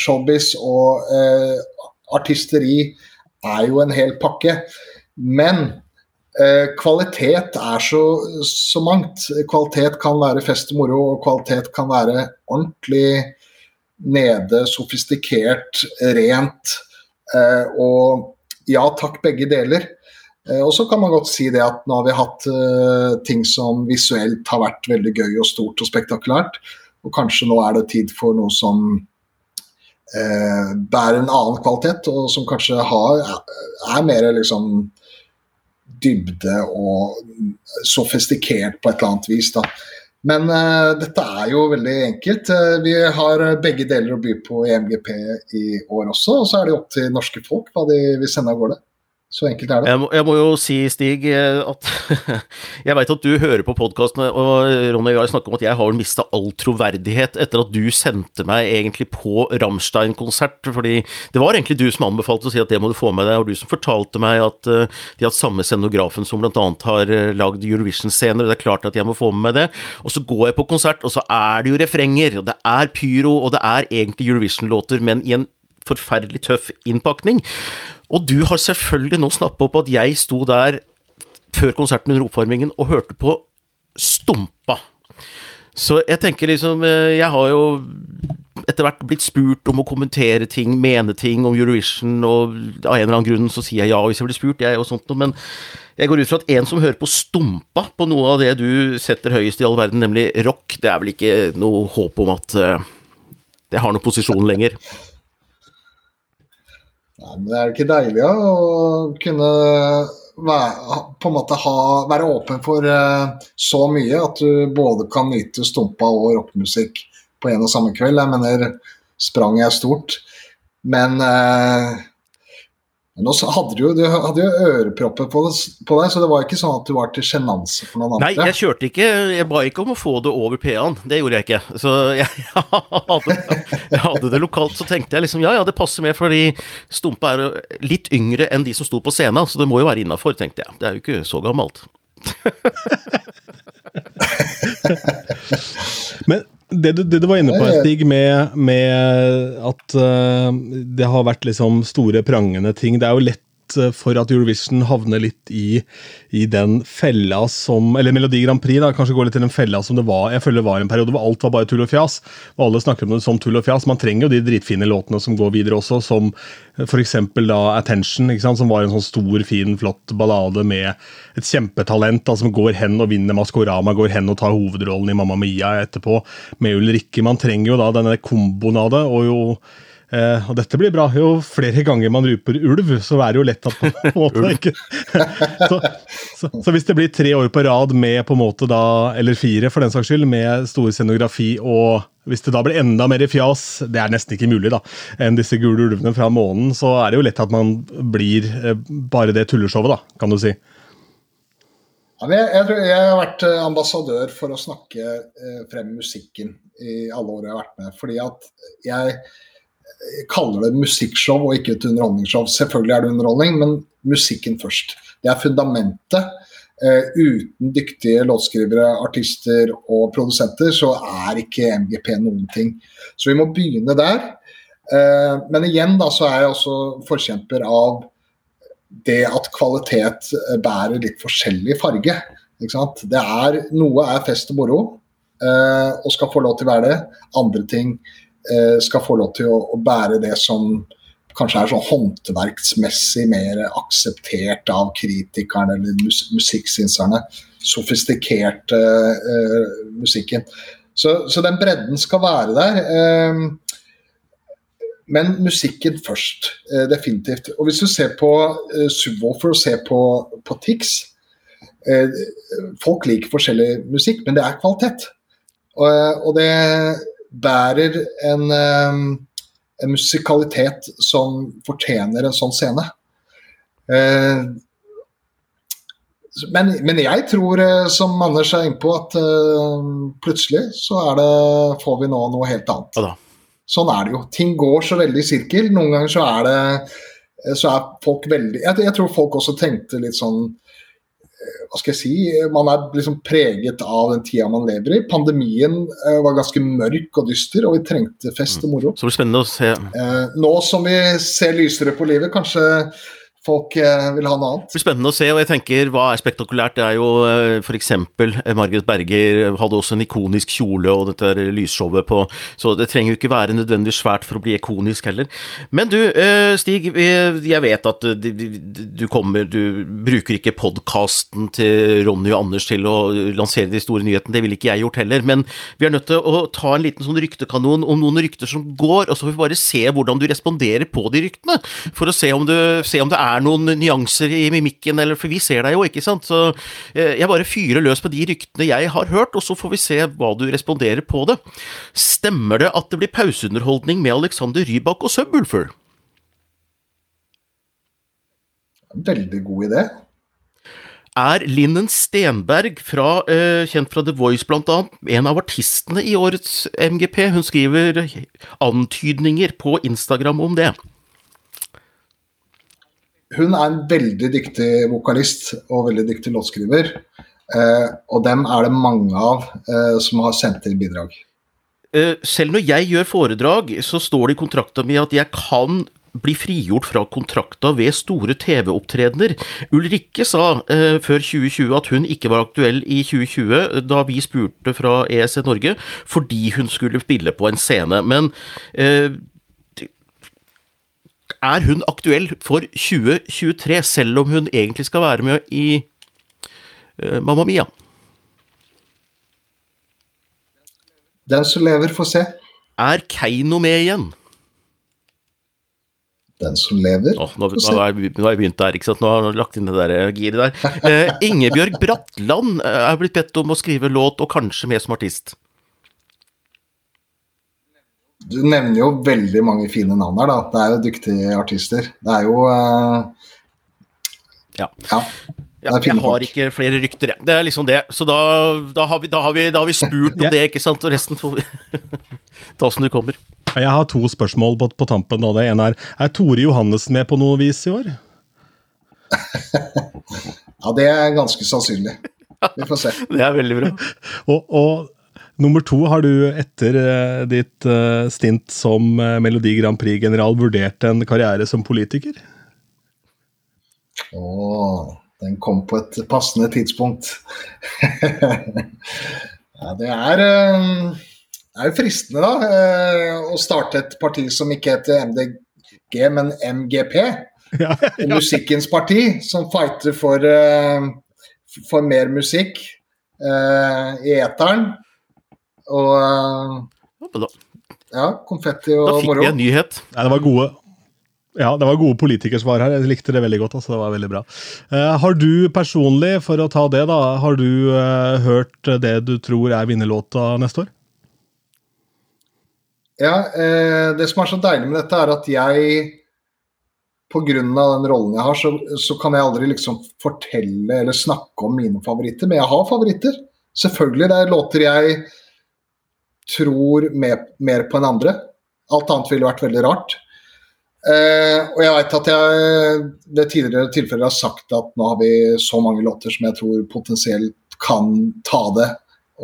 showbiz og uh, artisteri er jo en hel pakke. Men Eh, kvalitet er så, så, mangt. Kvalitet kan være fest og moro, og kvalitet kan være ordentlig nede, sofistikert, rent. Eh, og ja takk, begge deler. Eh, og så kan man godt si det at nå har vi hatt ting som visuelt har vært veldig gøy og stort og spektakulært. Og kanskje nå er det tid for noe som bærer en annen kvalitet, og som kanskje har, er mer liksom dybde og sofistikert på et eller annet vis. da. Men uh, dette er jo veldig enkelt. Uh, vi har begge deler å by på i MGP i år også. Og så er det opp til norske folk hva de vil sende av gårde. Så enkelt er det. Jeg må, jeg må jo si, Stig, eh, at *laughs* jeg veit at du hører på podkastene, og Ronny og jeg snakker om at jeg har mista all troverdighet etter at du sendte meg egentlig på Rammstein-konsert. fordi det var egentlig du som anbefalte å si at det må du få med deg, og du som fortalte meg at eh, de har samme scenografen som annet har eh, lagd Eurovision-scener, og det er klart at jeg må få med meg det. Og så går jeg på konsert, og så er det jo refrenger, og det er pyro, og det er egentlig Eurovision-låter, men i en forferdelig tøff innpakning. Og du har selvfølgelig nå snappa opp at jeg sto der før konserten under oppvarmingen og hørte på Stumpa. Så jeg tenker liksom eh, Jeg har jo etter hvert blitt spurt om å kommentere ting, mene ting om Eurovision, og av en eller annen grunn så sier jeg ja hvis jeg blir spurt, jeg og sånt noe, men jeg går ut fra at en som hører på Stumpa på noe av det du setter høyest i all verden, nemlig rock, det er vel ikke noe håp om at uh, det har noen posisjon lenger? Nei, men det er ikke deilig ja, å kunne på en måte ha, være åpen for uh, så mye at du både kan nyte stumpa og rockemusikk på en og samme kveld. Jeg mener, sprang jeg stort. Men uh, også hadde du, du hadde jo ørepropper på, på, deg, så det var ikke sånn at du var til sjenanse for noen andre? Nei, jeg kjørte ikke Jeg ba ikke om å få det over P-en, det gjorde jeg ikke. Så jeg, *laughs* jeg, hadde, jeg, hadde, det lokalt, så tenkte jeg liksom ja ja, det passer med, fordi Stumpa er litt yngre enn de som sto på scenen, så det må jo være innafor, tenkte jeg. Det er jo ikke så gammelt. *laughs* Men det du, det du, var inne på, Stig, med, med at uh, det har vært liksom store, prangende ting. Det er jo lett Eh, for at Eurovision havner litt i, i, den fella som Eller Melodi Grand Prix, da, kanskje går litt i den fella som det var. Jeg føler det var en periode hvor alt var bare tull og fjas. Og alle snakker om det som tull og fjas. Man trenger jo de dritfine låtene som går videre også, som f.eks. da Attention, som var en sånn stor, fin, flott ballade med et kjempetalent da, som går hen og vinner Maskorama, går hen og tar hovedrollen i Mamma Mia etterpå, med Ulrikke. Man trenger jo da denne komboen av det. og jo Eh, og dette blir bra. Jo flere ganger man ruper ulv, så er det jo lett at *laughs* på en måte ikke *laughs* så, så, så, hvis det blir tre år på rad med på en måte da, eller fire for den saks skyld, med stor scenografi og hvis det da blir enda mer fjas, det er nesten ikke mulig, da, enn disse gule ulvene fra månen, så er det jo lett at man blir eh, bare det tulleshowet, da, kan du si. Ja, jeg, jeg, jeg har vært eh, ambassadør for å snakke frem musikken i alle år jeg har vært med. Fordi at jeg kaller det musikkshow og ikke et underholdningsshow. Selvfølgelig er det underholdning, men musikken først. Det er fundamentet. Uh, uten dyktige låtskrivere, artister og produsenter, så er ikke MGP noen ting. Så vi må begynne der. Uh, men igjen da, så er jeg også forkjemper av det at kvalitet bærer litt forskjellig farge. Det er, noe er fest og moro, uh, og skal få lov til å være det. Andre ting Eh, skal få lov til å, å bære det som kanskje er sånn håndverksmessig mer akseptert av kritikerne eller mus musikksynserne. Sofistikerte uh, musikken. Så, så, den bredden skal være der. Uh, men musikken først, uh, definitivt. Og hvis du ser på uh, Subwoolfer og ser på, på Tix Folk liker forskjellig musikk, men det er kvalitet. Og det bærer en, en, musikalitet som fortjener en sånn scene. Eh, men, men, jeg tror, eh, som Anders er innpå, at uh, plutselig så det, får vi nå noe helt annet. Sånn er det jo. Ting går så veldig i sirkel. Noen ganger så er det så er folk veldig jeg, jeg tror folk også tenkte litt sånn hva skal jeg si, Man er liksom preget av den tida man lever i. Pandemien eh, var ganske mørk og dyster, og vi trengte fest og moro. Så det blir spennende å se. Eh, nå som vi ser lysere på livet, kanskje folk eh, vil ha noe annet. Det blir spennende å se, og jeg tenker hva er spektakulært? Det er jo eh, f.eks. Eh, Margaret Berger hadde også en ikonisk kjole og dette lysshowet på, så det trenger jo ikke være nødvendig svært for å bli ikonisk heller. Men du, Stig, jeg vet at du kommer Du bruker ikke podkasten til Ronny og Anders til å lansere de store nyhetene, det ville ikke jeg gjort heller, men vi er nødt til å ta en liten sånn ryktekanon om noen rykter som går, og så får vi bare se hvordan du responderer på de ryktene, for å se om, du, se om det er er noen nyanser i mimikken, eller, for vi ser deg jo, ikke sant. Så eh, jeg bare fyrer løs på de ryktene jeg har hørt, og så får vi se hva du responderer på det. Stemmer det at det blir pauseunderholdning med Alexander Rybak og Subwoolfer? Veldig god idé. Er Linnen Stenberg, fra, uh, kjent fra The Voice bl.a., en av artistene i årets MGP? Hun skriver antydninger på Instagram om det hun er en veldig dyktig vokalist og veldig dyktig låtskriver. Eh, og dem er det mange av eh, som har sendt inn bidrag. Eh, selv når jeg gjør foredrag, så står det i kontrakta mi at jeg kan bli frigjort fra kontrakta ved store TV-opptredener. Ulrikke sa eh, før 2020 at hun ikke var aktuell i 2020, da vi spurte fra ESE Norge, fordi hun skulle spille på en scene. Men eh, er hun aktuell for 2023, selv om hun egentlig skal være med i uh, Mamma Mia? Den som lever, får se. Er Keiino med igjen? Den som lever. Åh, nå, har jeg, nå har jeg begynt der, ikke sant. Nå har jeg lagt inn det der eh, giret der. Uh, Ingebjørg Bratland er blitt bedt om å skrive låt, og kanskje med som artist. Du nevner jo veldig mange fine navn her, da. Det er jo dyktige artister. Det er jo uh... Ja. ja. Ja, jeg har ikke flere rykter, jeg. Det er liksom det. Så da, da, har, vi, da, har, vi, da har, vi, spurt om det, ikke sant. Og resten får vi *laughs* ta som det kommer. Jeg har to spørsmål på, på tampen. Og det ene er Er Tore Johannessen med på noe vis i år? *laughs* ja, det er ganske sannsynlig. Vi får se. *laughs* det er veldig bra. og, og, nummer to, har du etter uh, ditt uh, stint som uh, Melodi Grand Prix-general vurdert en karriere som politiker? Åh, den kom på et passende tidspunkt. *laughs* ja, det er det er jo fristende, da, eh, å starte et parti som ikke heter MDG, men MGP. *laughs* Ja, ja. Musikkens parti, som fighter for, eh, for mer musikk i eteren. Og ja, konfetti og moro. Da fikk vi en nyhet. Nei, det var gode. Ja, det var gode politikersvar her. Jeg likte det veldig godt. altså Det var veldig bra. Uh, har du personlig, for å ta det, da, har du uh, hørt det du tror er vinnerlåta neste år? Ja, uh, det som er så deilig med dette, er at jeg pga. den rollen jeg har, så, så, kan jeg aldri liksom fortelle eller snakke om mine favoritter. Men jeg har favoritter. Selvfølgelig. Det er låter jeg tror mer, mer på enn andre. Alt annet ville vært veldig rart. Eh, og jeg veit at jeg ved tidligere tilfeller har sagt at nå har vi så mange låter som jeg tror potensielt kan ta det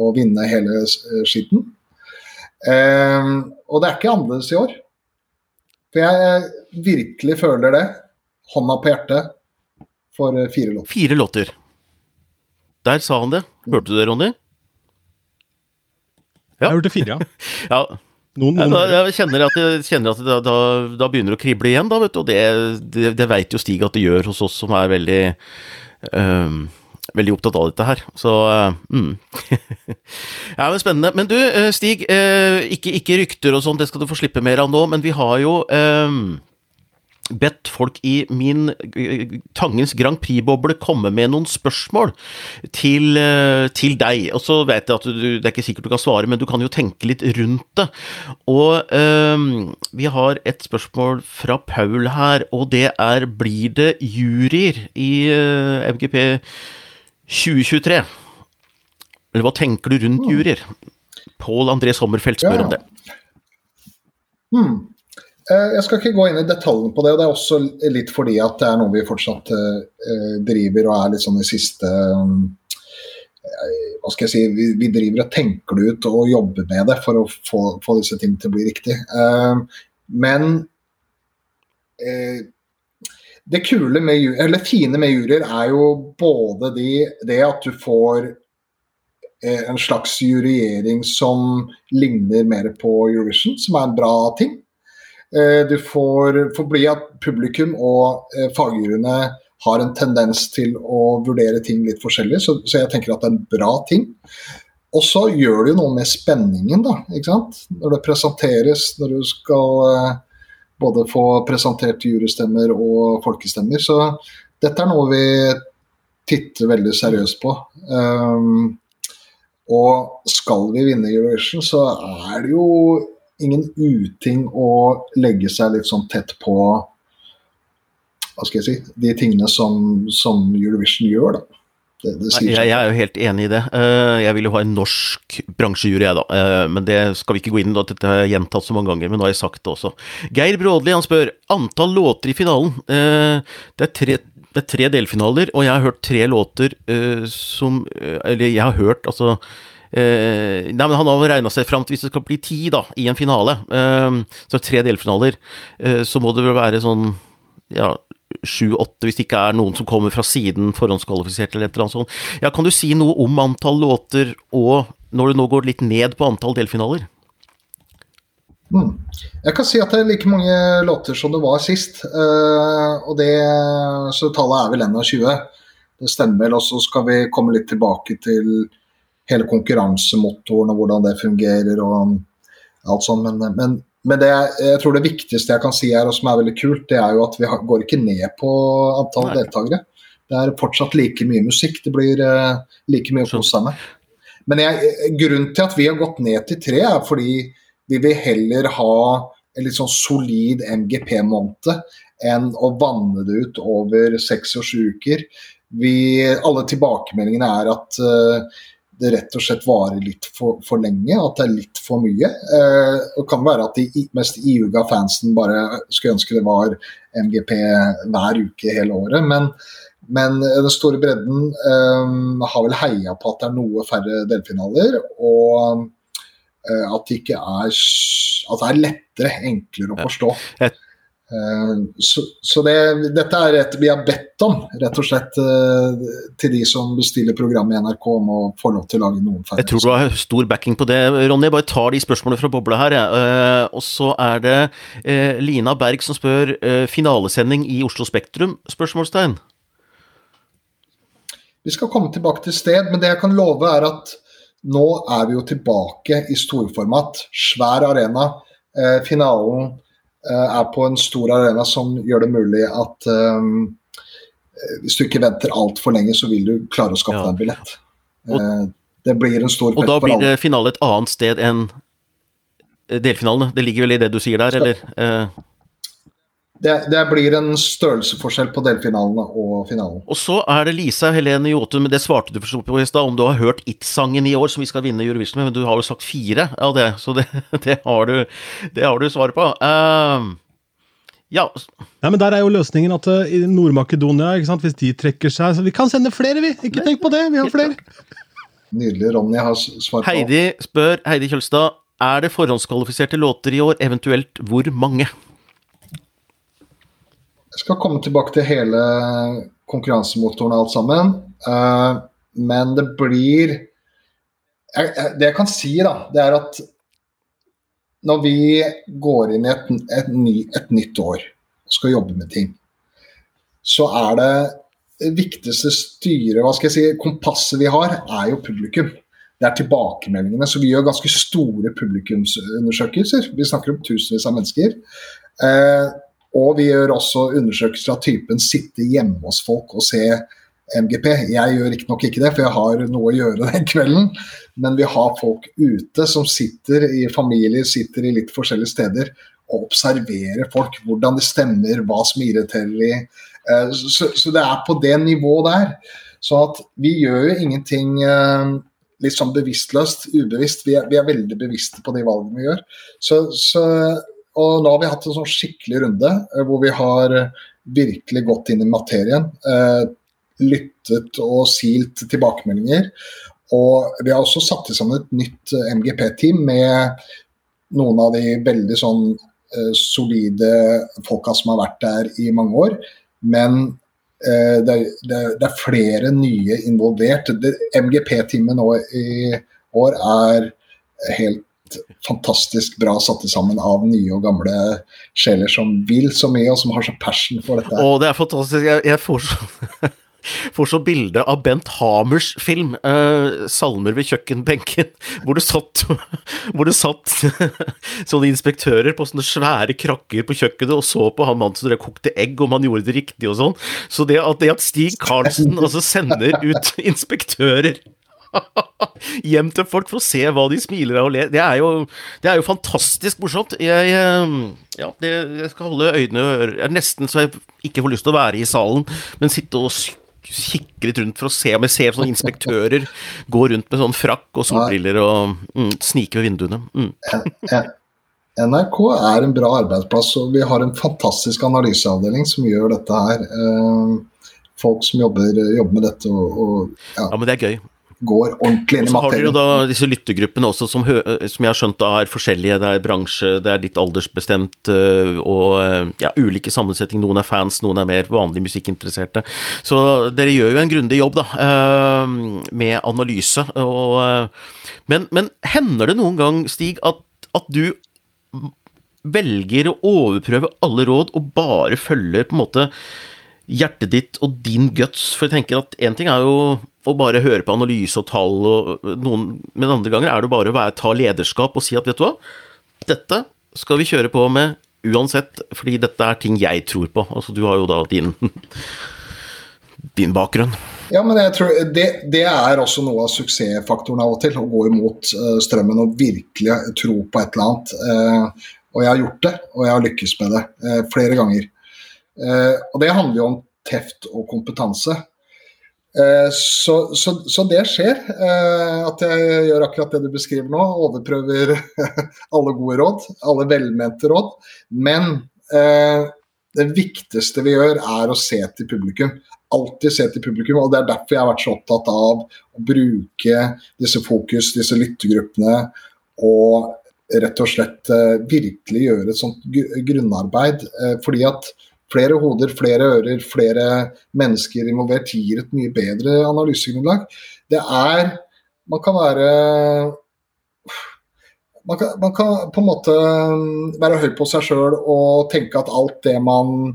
og vinne hele skitten. Um, og det er ikke annerledes i år. For jeg virkelig føler det, hånda på hjertet, for eh, fire låter. Fire låter. Der sa han det. Hørte du det, Ronny? Ja. Jeg hørte fire, ja. *laughs* ja. Noen, noen. Ja, jeg kjenner at, jeg kjenner at det, da, da, begynner å krible igjen, da, vet du. Og det, det, det veit jo Stig at det gjør hos oss som er veldig um, veldig opptatt av dette her. Så uh, mm. *laughs* ja, men Spennende. Men du, eh, Stig. Uh, ikke, ikke, rykter og sånn, det skal du få slippe mer av nå, men vi har jo uh, bedt folk i min Tangens Grand Prix-boble komme med noen spørsmål til, til, deg. Og så vet jeg at du, det er ikke sikkert du kan svare, men du kan jo tenke litt rundt det. Og vi har et spørsmål fra Paul her, og det er blir det juryer i MGP 2023. Eller hva tenker du rundt juryer? Pål André Sommerfelt spør ja. om det. Hmm. Eh, jeg skal ikke gå inn i detaljene på det. og Det er også litt fordi at det er noe vi fortsatt uh, driver og er litt sånn i siste um, hva skal jeg si, vi, driver og tenker det ut og jobber med det for å få, få disse tingene til å bli riktig. Men det kule med, eller fine med juryer er jo både de, det at du får eh, en slags juryering som ligner mer på Eurovision, som er en bra ting. Eh, du får forbli at publikum og eh, fagjuryene har en tendens til å vurdere ting litt forskjellig, så, så, jeg tenker at det er en bra ting. Og så gjør det jo noe med spenningen, da. ikke sant? Når det presenteres, når du skal eh, både få presentert jurystemmer og folkestemmer. Så dette er noe vi titter veldig seriøst på. Um, og skal vi vinne Eurovision, så er det jo ingen uting å legge seg litt sånn tett på hva skal jeg si, de tingene som, som Eurovision gjør. da. Det, det jeg, jeg, er jo helt enig i det. Eh, jeg vil jo ha en norsk bransjejury, jeg da. Eh, men det skal vi ikke gå inn i, dette har jeg gjentatt så mange ganger, men nå har jeg sagt det også. Geir Brådli han spør antall låter i finalen. Eh, det er tre, det er tre delfinaler, og jeg har hørt tre låter som Eller jeg har hørt, altså nei, men Han har regna seg fram til hvis det skal bli ti da, i en finale, uh, så tre delfinaler, uh, så må det vel være sånn ja, sju-åtte, hvis det ikke er noen som kommer fra siden forhåndskvalifisert eller et eller annet sånt. Ja, kan du si noe om antall låter, og når du nå går litt ned på antall delfinaler? Mm. Jeg kan si at det er like mange låter som det var sist. Uh, og det, så tallet er vel 21. Det stemmer. Og så skal vi komme litt tilbake til hele konkurransemotoren og hvordan det fungerer og alt sånt. Men, men men det, jeg tror det viktigste jeg kan si her, og som er veldig kult, det er jo at vi går ikke ned på antall deltakere. Det er fortsatt like mye musikk. Det blir uh, like mye å kose med. Men jeg, grunnen til at vi har gått ned til tre, er fordi vi vil heller ha en litt sånn solid MGP-måned enn å vanne det ut over seks og sju uker. Vi, alle tilbakemeldingene er at uh, det rett og slett varer litt for, for lenge, at det er litt for mye. Eh, det kan være at de mest iuga fansen bare skulle ønske det var MGP hver uke hele året. Men, men den store bredden eh, har vel heia på at det er noe færre delfinaler. og at det ikke er At det er lettere, enklere å forstå. Jeg Eh, så, så det, dette er et vi har bedt om, rett og slett eh, til de som bestiller program i NRK om å få lov til å lage noen feil. Jeg tror du har stor backing på det, Ronny. Jeg bare tar de spørsmålene fra bobla her. Ja. Eh, og så er det Lina Berg som spør finalesending i Oslo Spektrum? spørsmålstegn. Vi skal komme tilbake til sted, men det jeg kan love er at nå er vi jo tilbake i storformat. Svær arena. finalen Eh, er på en stor arena som gjør det mulig at um, hvis du ikke venter altfor lenge, så vil du klare å skaffe ja. deg en billett. Og, uh, det blir en stor. Og da blir det finale et annet sted enn delfinalene? Det ligger vel i det du sier der, eller? Det, det, blir en størrelsesforskjell på delfinalene og finalen. Og så er det Lisa Helene Jotun, men det svarte du på i stad, om du har hørt It-sangen i år som vi skal vinne Eurovision med, men du har jo sagt fire av det, så det, *laughs* det har, du, det har du svaret på. Uh, ja. Nei, men Der er jo løsningen at uh, Nord-Makedonia, hvis de trekker seg Så vi kan sende flere, vi! Ikke tenk på det, vi har flere. Nydelig. Ronny har svar på Heidi spør, Heidi Kjølstad, er det forhåndskvalifiserte låter i år, eventuelt hvor mange? Jeg skal komme tilbake til hele konkurransemotoren og alt sammen. Uh, men det blir jeg, Det jeg kan si, da, det er at når vi går inn i et, et, ny, et nytt år og skal jobbe med ting, så er det viktigste styret, hva skal jeg si, kompasset vi har, er jo publikum. Det er tilbakemeldingene. Så vi gjør ganske store publikumsundersøkelser. Vi snakker om tusenvis av mennesker. Eh, og vi gjør også undersøkelser av typen sitte hjemme hos folk og se MGP. Jeg gjør riktignok ikke det, for jeg har noe å gjøre den kvelden. Men vi har folk ute som sitter i familier, sitter i litt forskjellige steder og observerer folk. Hvordan de stemmer, hva som irriterer de. Eh, så, så det er på det nivået der. Så at vi gjør jo ingenting eh, litt sånn bevisstløst, ubevisst. Vi er, vi er veldig bevisste på de valgene vi gjør. Så, så og nå har vi hatt en sånn skikkelig runde eh, hvor vi har eh, virkelig gått inn i materien. Eh, lyttet og silt tilbakemeldinger. Og vi har også satt sammen et nytt MGP-team med noen av de veldig sånn solide folka som har vært der i mange år. Men det, det, det, er flere nye involvert. MGP-teamet nå i år er helt fantastisk bra satt sammen av nye og gamle sjeler som vil så mye, og som har så passion for dette. Å, det er fantastisk. Jeg, jeg får så *laughs* får så bilde av Bent Hamers film, eh, 'Salmer ved kjøkkenbenken', *laughs* hvor det satt, *laughs* hvor det satt sånne inspektører på sånne svære krakker på kjøkkenet og så på han mannen som kokte egg, om han gjorde det riktig og sånn. Så det at, det at Stig Karlsen altså sender ut inspektører *laughs* hjem til folk for å se hva de smiler av og ler. Det er jo, det er jo fantastisk morsomt. Jeg, ehm, ja, det, jeg skal holde øynene og ører Nesten så jeg ikke får lyst til å være i salen, men sitte og kikke litt rundt for å se om jeg ser sånne inspektører *laughs* gå rundt med sånn frakk og solbriller og mm, snike ved vinduene. Mm. NRK er en bra arbeidsplass, og vi har en fantastisk analyseavdeling som gjør dette her. Ehm, folk som jobber, jobber med dette og, og ja. ja, men det er gøy går ordentlig inn i materien. Så har dere jo da disse lyttegruppene også, som, som, jeg har skjønt er forskjellige. Det er bransje, det er litt aldersbestemt øh, og øh, ja, ulike sammensetninger. Noen er fans, noen er mer vanlig musikkinteresserte. Så dere gjør jo en grundig jobb, da, med analyse. Og, men, men, hender det noen gang, Stig, at, at du velger å overprøve alle råd og bare følger på en måte hjertet ditt og din guts. For jeg tenker at én ting er jo å bare høre på analyse og tall, og noen, men andre ganger er det bare å være, ta lederskap og si at vet du hva, dette skal vi kjøre på med uansett, fordi dette er ting jeg tror på. Altså, du har jo da din, *laughs* din bakgrunn. Ja, men jeg tror det, det, er også noe av suksessfaktoren av og til. Å gå imot uh, strømmen og virkelig tro på et eller annet. Uh, og jeg har gjort det, og jeg har lykkes med det flere ganger. og det handler jo om teft og kompetanse. Så, så, så, det skjer, at jeg gjør akkurat det du beskriver nå. Overprøver *laughs* alle gode råd, alle velmente råd. Men det viktigste vi gjør, er å se til publikum alltid se til publikum. og Det er derfor jeg har vært så opptatt av å bruke disse fokus, disse lyttegruppene, og rett og slett virkelig gjøre et sånt grunnarbeid. Fordi at flere hoder, flere ører, flere mennesker involvert gir et mye bedre analysegrunnlag. Det er Man kan være man kan, man kan, på en måte mm, være høy på seg sjøl og tenke at alt det man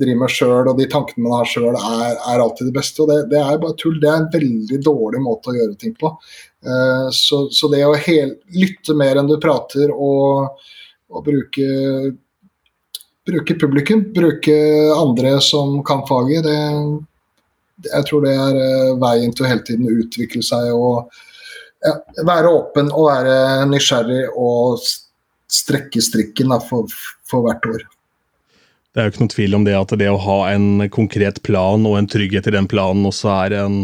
driver med sjøl og de tankene man har sjøl, er, er, alltid det beste. og det, det, er bare tull. Det er en veldig dårlig måte å gjøre ting på. Uh, så, så, det å hel, lytte mer enn du prater og, og bruke, bruke publikum, bruke andre som kan faget, det, jeg tror det er uh, veien til å hele tiden utvikle seg og ja, være åpen og være nysgjerrig og strekke strikken da, for, for hvert år. Det er jo ikke noen tvil om det at det å ha en konkret plan og en trygghet i den planen også er en,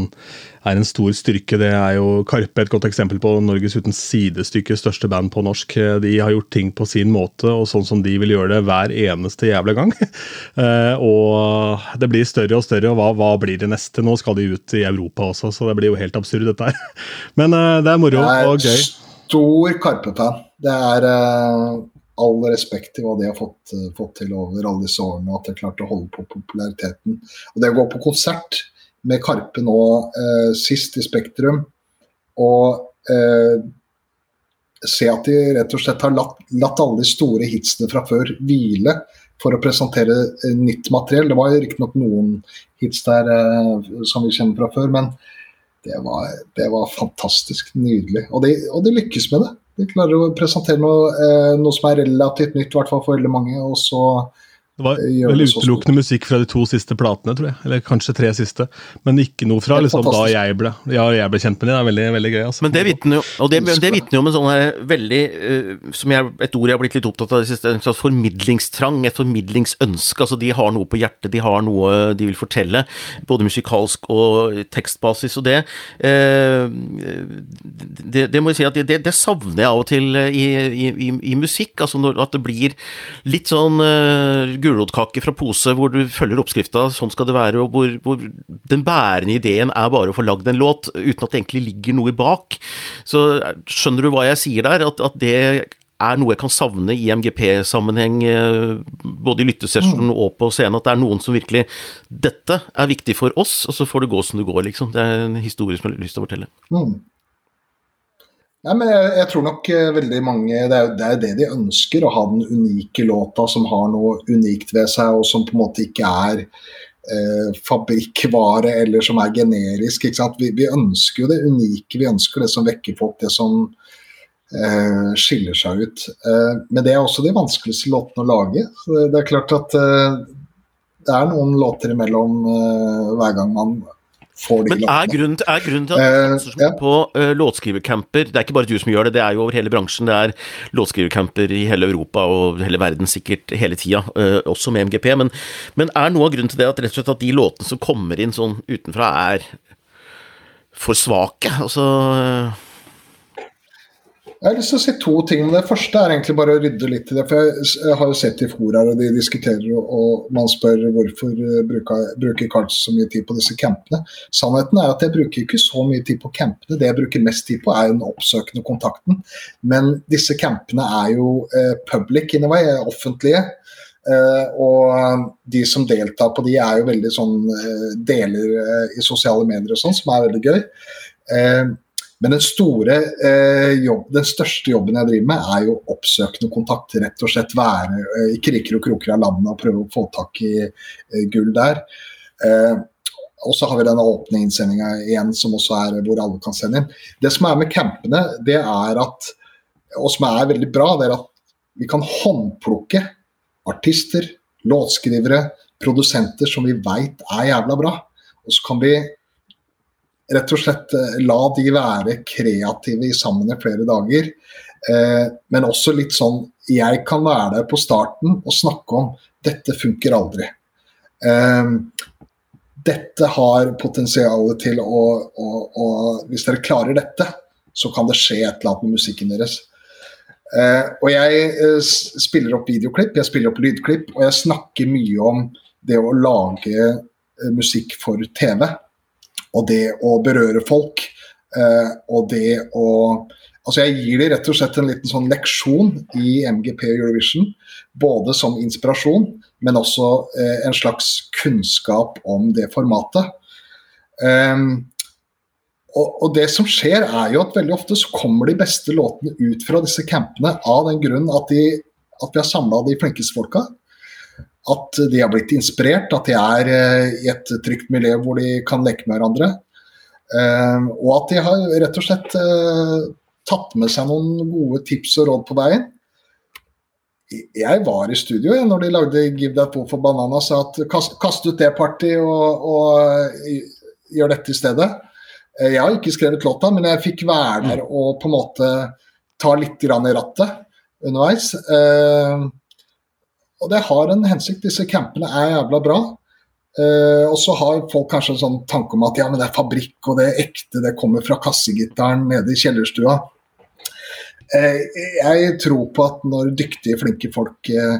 er en stor styrke. Det er jo Karpe et godt eksempel på. Norges uten sidestykke største band på norsk. De har gjort ting på sin måte og sånn som de vil gjøre det hver eneste jævla gang. *laughs* Eh, og det blir større og større, og hva, hva, blir det neste? Nå skal de ut i Europa også, så det blir jo helt absurd, dette her. *laughs* Men eh, det er moro og gøy. Det er stor Karpe-fan. Det er uh all respekt til hva de har fått, fått, til over alle disse årene, og at de har klart å holde på populariteten. Og Det å gå på konsert med Karpe nå eh, sist i Spektrum, og eh, se at de rett og slett har latt, latt alle de store hitsene fra før hvile for å presentere nytt materiell. Det var riktignok noen hits der som vi kjenner fra før, men det var, det var fantastisk nydelig. Og de, og de lykkes med det. De klarer å presentere noe, eh, noe som er relativt nytt, i hvert fall for veldig mange. og så det var vel utelukkende musikk fra de to siste platene, tror jeg. Eller kanskje tre siste. Men ikke noe fra liksom, da jeg ble, ja, jeg ble kjent med dem. Det er veldig, veldig gøy. Altså. Men det vitner jo, det, det jo om en sånn her veldig uh, som jeg, Et ord jeg har blitt litt opptatt av det siste, en slags formidlingstrang, et formidlingsønske. altså De har noe på hjertet, de har noe de vil fortelle. Både musikalsk og tekstbasis. Og det uh, det, det, må jeg si at det, det, savner jeg av og til i, i, i, i musikk. altså når, At det blir litt sånn uh, gulrotkake fra pose hvor du følger oppskrifta, sånn skal det være, og hvor, hvor, den bærende ideen er bare å få lagd en låt, uten at det egentlig ligger noe bak. Så skjønner du hva jeg sier der? At, at det er noe jeg kan savne i MGP-sammenheng, eh, både i lyttesesjonen mm. og på scenen, at det er noen som virkelig Dette er viktig for oss, og så får det gå som det går, liksom. Det er en historie som jeg har lyst til å fortelle. Mm. Nei, men jeg, jeg, tror nok uh, veldig mange det er, det er det de ønsker, å ha den unike låta som har noe unikt ved seg, og som på en måte ikke er eh, fabrikkvare eller som er generisk. Vi, vi, ønsker jo det unike, vi ønsker det som vekker folk, det som eh, skiller seg ut. men det er også de vanskeligste låtene å lage. Så det, er klart at det er noen låter imellom hver gang man men er grunnen, til, er grunnen til at uh, ja. på uh, låtskrivercamper Det er ikke bare du som gjør det, det er jo over hele bransjen. Det er låtskrivercamper i hele Europa og hele verden sikkert hele tida, uh, også med MGP. Men, men, er noe av grunnen til det at rett og slett at de låtene som kommer inn sånn utenfra, er for svake? Altså jeg har lyst til å si to ting. men Det første er egentlig bare å rydde litt i det. for Jeg har jo sett i foraer og de diskuterer og man spør hvorfor eh, bruker, Carlsen så mye tid på disse campene. Sannheten er at jeg bruker ikke så mye tid på campene. Det jeg bruker mest tid på er den oppsøkende kontakten. Men disse campene er jo eh, public in a way, offentlige. Uh, og de som deltar på de er jo veldig sånn uh, deler uh, i sosiale medier og sånn, som er veldig gøy. Men den, store, eh, jobb, den største jobben jeg driver med, er jo oppsøkende kontakt. Rett og slett være eh, i kriker og kroker av landet og prøve å få tak i eh, gull der. Eh, og så har vi denne åpne innsendinga igjen, som også er hvor alle kan sende inn. Det som er med campene, det er at, og som er veldig bra, det er at vi kan håndplukke artister, låtskrivere, produsenter som vi veit er jævla bra. Og så kan vi rett og slett eh, la de være kreative sammen i flere dager. Eh, men også litt sånn Jeg kan være der på starten og snakke om dette funker aldri. Eh, dette har potensial til å, å, å, Hvis dere klarer dette, så kan det skje et eller annet med musikken deres. Eh, og jeg eh, spiller opp videoklipp, jeg spiller opp lydklipp, og jeg snakker mye om det å lage eh, musikk for TV. Og det å berøre folk. Eh, og det å Altså Jeg gir dem rett og slett en liten sånn leksjon i MGP Eurovision. Både som inspirasjon, men også eh, en slags kunnskap om det formatet. Um, og, og, det som skjer, er jo at veldig ofte så kommer de beste låtene ut fra disse campene av den grunn at, de, at vi har samla de flinkeste folka. At de har blitt inspirert, at de er uh, i et trygt miljø hvor de kan leke med hverandre. Uh, og at de har rett og slett uh, tatt med seg noen gode tips og råd på veien. Jeg var i studio jeg, når de lagde 'Give That Poo for Banana' sa at kast, kast ut det party og, og gjør dette i stedet. Eh, jeg har ikke skrevet låta, men jeg fikk være der og på en måte ta litt i rattet underveis. Eh, og det har en hensikt. Disse campene er jævla bra. Uh, og så har folk kanskje en sånn tanke om at ja, men det er fabrikk og det er ekte, det kommer fra kassegitaren nede i kjellerstua. Uh, jeg tror på at når dyktige, flinke folk uh,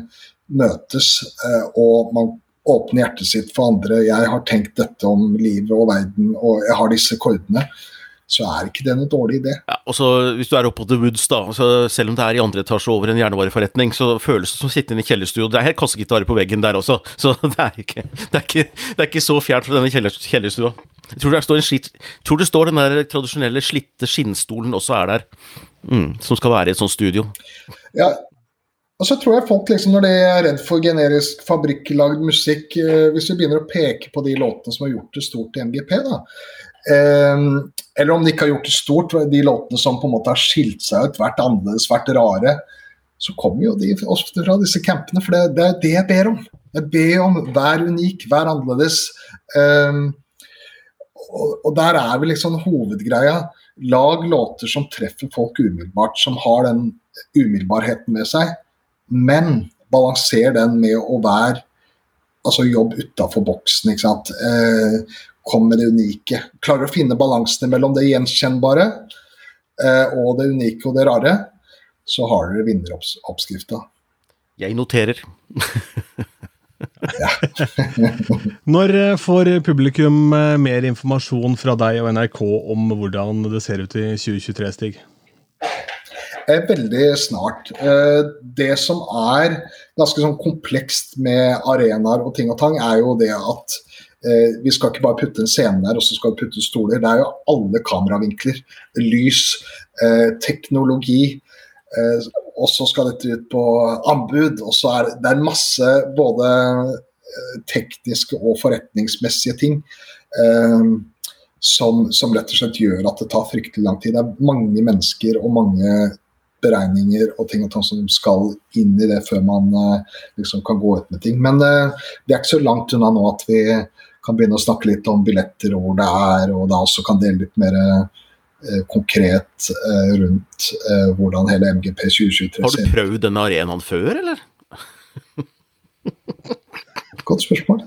møtes og man åpner hjertet sitt for andre. Jeg har tenkt dette om livet og verden, og jeg har disse kordene. Så er ikke det noe dårlig idé. Ja, og så Hvis du er oppe på The Woods, da, selv om det er i andre etasje over en jernvareforretning, så føles det som å sitte inne i kjellerstudio. Det er helt kassegitarer på veggen der også, *laughs* så det er ikke, det er ikke, det er ikke så fjernt fra denne kjeller, kjellerstua. Jeg tror det, står en slitt, tror det står den der tradisjonelle slitte skinnstolen også er der, mm, som skal være i et sånt studio. Ja, og så tror jeg folk, liksom, når de er redd for generisk fabrikklagd musikk eh, Hvis vi begynner å peke på de låtene som har gjort det stort i MGP, da. Eh, eller om de ikke har gjort det stort, de låtene som på en måte har skilt seg ut, vært annerledes, vært rare. Så kommer jo de ofte fra disse campene, for det, det er det jeg ber om. Jeg ber om vær unik, vær annerledes. Um, og, og, der er vi liksom hovedgreia. Lag låter som treffer folk umiddelbart, som har den umiddelbarheten med seg men balanser den med å være altså jobb utafor boksen. ikke sant? Eh, kom med det unike. Klarer å finne balansene mellom det gjenkjennbare eh, og det unike og det rare, så har dere vinneroppskrifta. Jeg noterer. *laughs* Når eh, får publikum eh, mer informasjon fra deg og NRK om hvordan det ser ut i 2023, Stig? veldig snart. Eh, det som er ganske sånn komplekst med arenaer og ting og tang, er jo det at eh, vi skal ikke bare putte en scene der og så skal vi putte stoler. Det er jo alle kameravinkler. Lys, eh, teknologi. Og så skal dette ut på anbud. og så er Det er masse både tekniske og forretningsmessige ting. Som, som, rett og slett gjør at det tar fryktelig lang tid. Det er mange mennesker og mange beregninger og ting og ting som skal inn i det før man liksom kan gå ut med ting. Men uh, vi er ikke så langt unna nå at vi kan begynne å snakke litt om billetter og hvor det er, og da også kan dele litt mer eh, konkret rundt hvordan hele MGP 2023 ser ut. Har du prøvd denne arenaen før, eller? Godt spørsmål.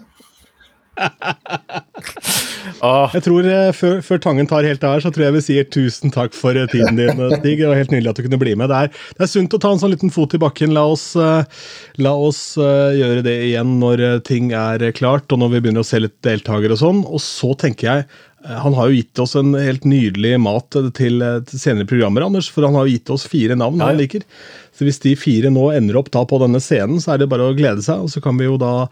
Jeg tror eh, før, før, Tangen tar helt av her, så tror jeg vi sier tusen takk for eh, tiden din, eh, Stig. Det var helt nydelig at du kunne bli med. Det er, det er sunt å ta en sånn liten fot i bakken. La oss, la oss gjøre det igjen når ting er klart, og når vi begynner å se litt deltakere og sånn. Og så tenker jeg han har jo gitt oss en helt nydelig mat til, til senere programmer, Anders. For han har jo gitt oss fire navn han liker. Så hvis de fire nå ender opp da på denne scenen, så er det bare å glede seg. Og så kan vi jo da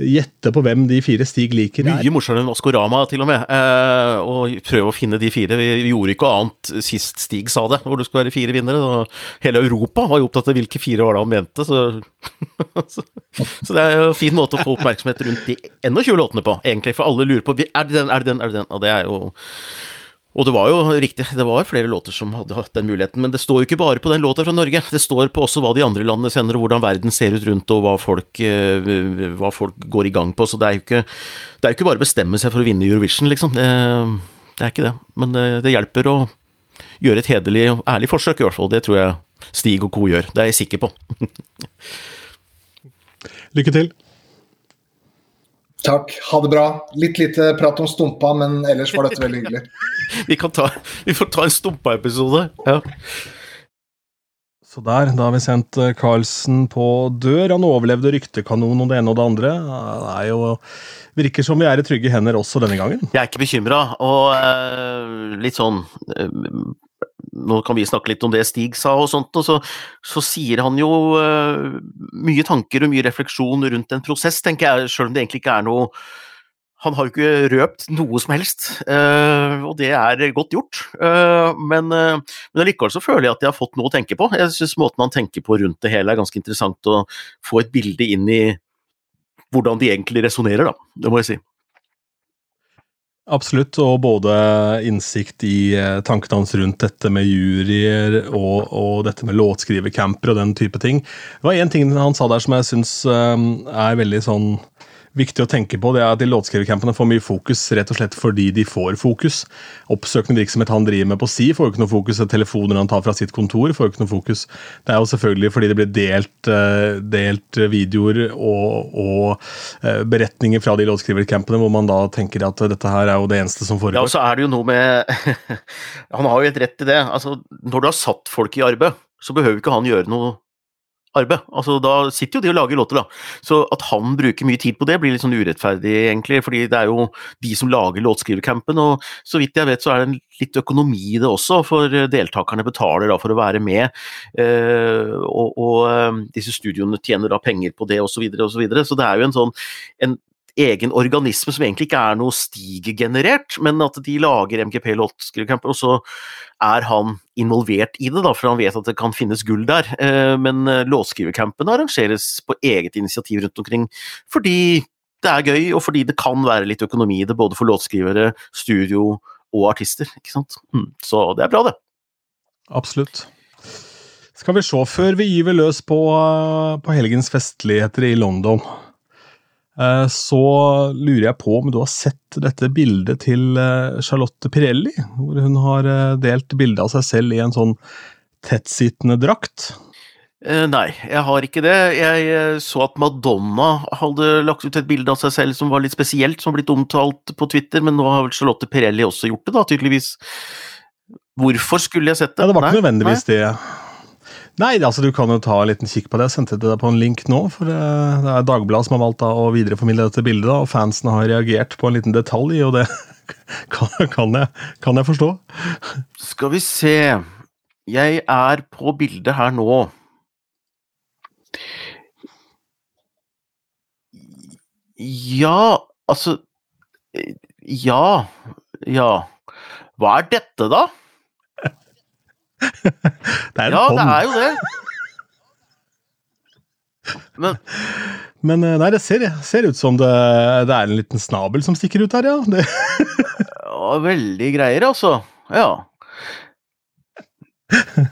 gjette på hvem de fire Stig liker er. Mye morsommere enn Oscorama, til og med. Eh, og prøve å finne de fire. Vi, gjorde ikke annet sist Stig sa det, hvor det skulle være fire vinnere. Hele Europa var jo opptatt av hvilke fire var det han mente, så, *laughs* så, så det er jo en fin måte å få oppmerksomhet rundt de 21 låtene på, egentlig. For alle lurer på er det den, er det den, er det den? Og det er jo Og det var jo riktig, det var flere låter som hadde hatt den muligheten, men det står jo ikke bare på den låta fra Norge. Det står på også hva de andre landene sender, og hvordan verden ser ut rundt, og hva folk, eh, hva folk går i gang på. Så det er jo ikke, det er jo ikke bare å bestemme seg for å vinne Eurovision, liksom. Det, det er ikke det. Men det, det, hjelper å gjøre et hederlig og ærlig forsøk, i hvert fall. Det tror jeg Stig og co. gjør. Det er jeg sikker på. *laughs* Lykke til. Takk. Ha det bra. Litt lite prat om Stumpa, men ellers var dette veldig hyggelig. *laughs* vi, ta, vi, får ta en Stumpa-episode. Ja. Så der, da har vi sendt Carlsen eh, på dør. Han overlevde ryktekanonen og det ene og det andre. Det er jo virker som vi er i trygge hender også denne gangen. Jeg er ikke bekymra, og uh, litt sånn uh, nå kan vi snakke litt om det Stig sa og sånt, og så, så sier han jo uh, mye tanker og mye refleksjon rundt en prosess, tenker jeg, selv om det egentlig ikke er noe han har jo ikke røpt noe som helst, uh, og det er godt gjort. Uh, men, men allikevel så føler jeg at jeg har fått noe å tenke på. Jeg syns måten han tenker på rundt det hele er ganske interessant å få et bilde inn i hvordan de egentlig resonnerer, da. Det må jeg si. Absolutt, og både innsikt i eh, tankene hans rundt dette med juryer og, og dette med låtskrivercamper og den type ting. Det var én ting han sa der som jeg syns eh, er veldig sånn viktig å tenke på, det er at de låtskrivercampene får mye fokus rett og slett fordi de får fokus. Oppsøkende virksomhet han driver med på si, får jo ikke noe fokus. Telefoner han tar fra sitt kontor, får jo ikke noe fokus. Det er jo selvfølgelig fordi det blir delt, eh, delt videoer og, og, eh, beretninger fra de låtskrivercampene hvor man da tenker at dette her er jo det eneste som foregår. Ja, og så er det jo noe med *laughs* Han har jo helt rett i det. Altså, når du har satt folk i arbeid, så behøver ikke han gjøre noe arbeid. Altså, da sitter jo de og lager låter, da. Så at han bruker mye tid på det, blir litt sånn urettferdig, egentlig. Fordi det er jo de som lager låtskrivercampen, og så vidt jeg vet så er det litt økonomi i det også, for deltakerne betaler da for å være med. Eh, og, og, eh, disse studioene tjener da penger på det, osv., osv. Så, videre, så det er jo en sånn en egen organisme som egentlig ikke er noe stigegenerert, men at de lager MGP låtskrivercamper, og så er han involvert i det, da, for han vet at det kan finnes gull der. Eh, men låtskrivercampene arrangeres på eget initiativ rundt omkring fordi det er gøy, og fordi det kan være litt økonomi i det, både for låtskrivere, studio og artister. ikke sant? Mm, så det er bra, det. Absolutt. Skal vi se, før vi gyver løs på, på helgens festligheter i London, Eh, så lurer jeg på om du har sett dette bildet til eh, Charlotte Pirelli, hvor hun har eh, delt bilde av seg selv i en sånn tettsittende drakt? Nei, jeg har ikke det. Jeg så at Madonna hadde lagt ut et bilde av seg selv som var litt spesielt, som har blitt omtalt på Twitter, men nå har vel Charlotte Pirelli også gjort det, da, tydeligvis. Hvorfor skulle jeg sett det? Ja, det var ikke nødvendigvis det. Nei, altså du kan jo ta en liten kikk på det. Jeg sendte det på en link nå. for eh, Det er Dagbladet som har valgt å videreformidle dette bildet, og fansen har reagert på en liten detalj, og det *laughs* kan, kan, jeg, kan jeg forstå. Skal vi se Jeg er på bildet her nå. Ja, altså Ja. Ja. Hva er dette, da? Det er en ja, hånd. det er jo det. Men, Men eh, nei, det ser, ser, ut som det, det, er en liten snabel som stikker ut her, ja. Det. ja veldig greier, altså. Ja.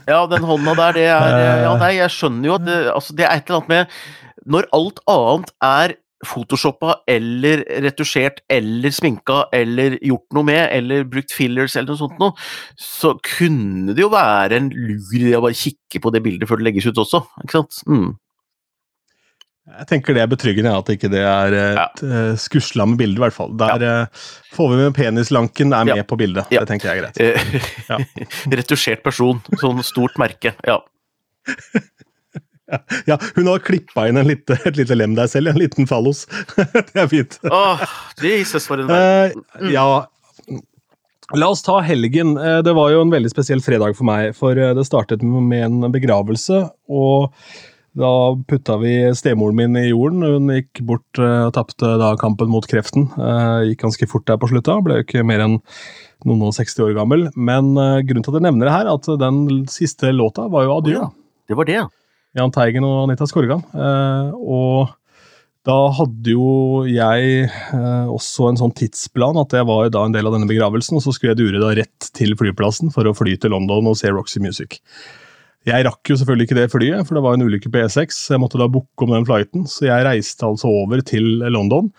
Ja, den hånda der, det er *laughs* Ja, nei, jeg skjønner jo at det, altså, det er et eller annet med Når alt annet er photoshoppa eller retusjert eller sminka eller gjort noe med, eller brukt fillers eller noe sånt noe, så kunne det jo være en lur idé å bare kikke på det bildet før det legges ut også, ikke sant? Mm. Jeg tenker det er betryggende at ikke det er et ja. uh, skusla med bildet, i hvert fall. Der ja. uh, får vi med penislanken er med ja. på bildet. Det tenker jeg er greit. *laughs* Eh, Retusjert person, sånn stort merke. Ja. *laughs* *laughs* Ja, hun har klippa inn lite, et lite lem der selv, en liten fallos. *laughs* det er fint. Åh, Jesus, for en verden. Uh, ja, La oss ta helgen. Eh, det var jo en veldig spesiell fredag for meg. For eh, det startet med en begravelse, og da putta vi stemoren min i jorden. Hun gikk bort og tapte da kampen mot kreften. Gikk ganske fort der på slutta. Ble jo ikke mer enn noen og 60 år gammel. Men grunnen til at jeg nevner det her, at den siste låta var jo 'Adjø'. Oh, ja. Det var det, ja. Jahn Teigen og Anita Skorgan. Eh, og da hadde jo jeg eh, også en sånn tidsplan at jeg var da en del av denne begravelsen, og så skulle jeg dure da rett til flyplassen for å fly til London og se Roxy Music. Jeg rakk jo selvfølgelig ikke det flyet, for det var en ulykke på E6. Jeg måtte da booke om den flighten, så jeg reiste altså over til London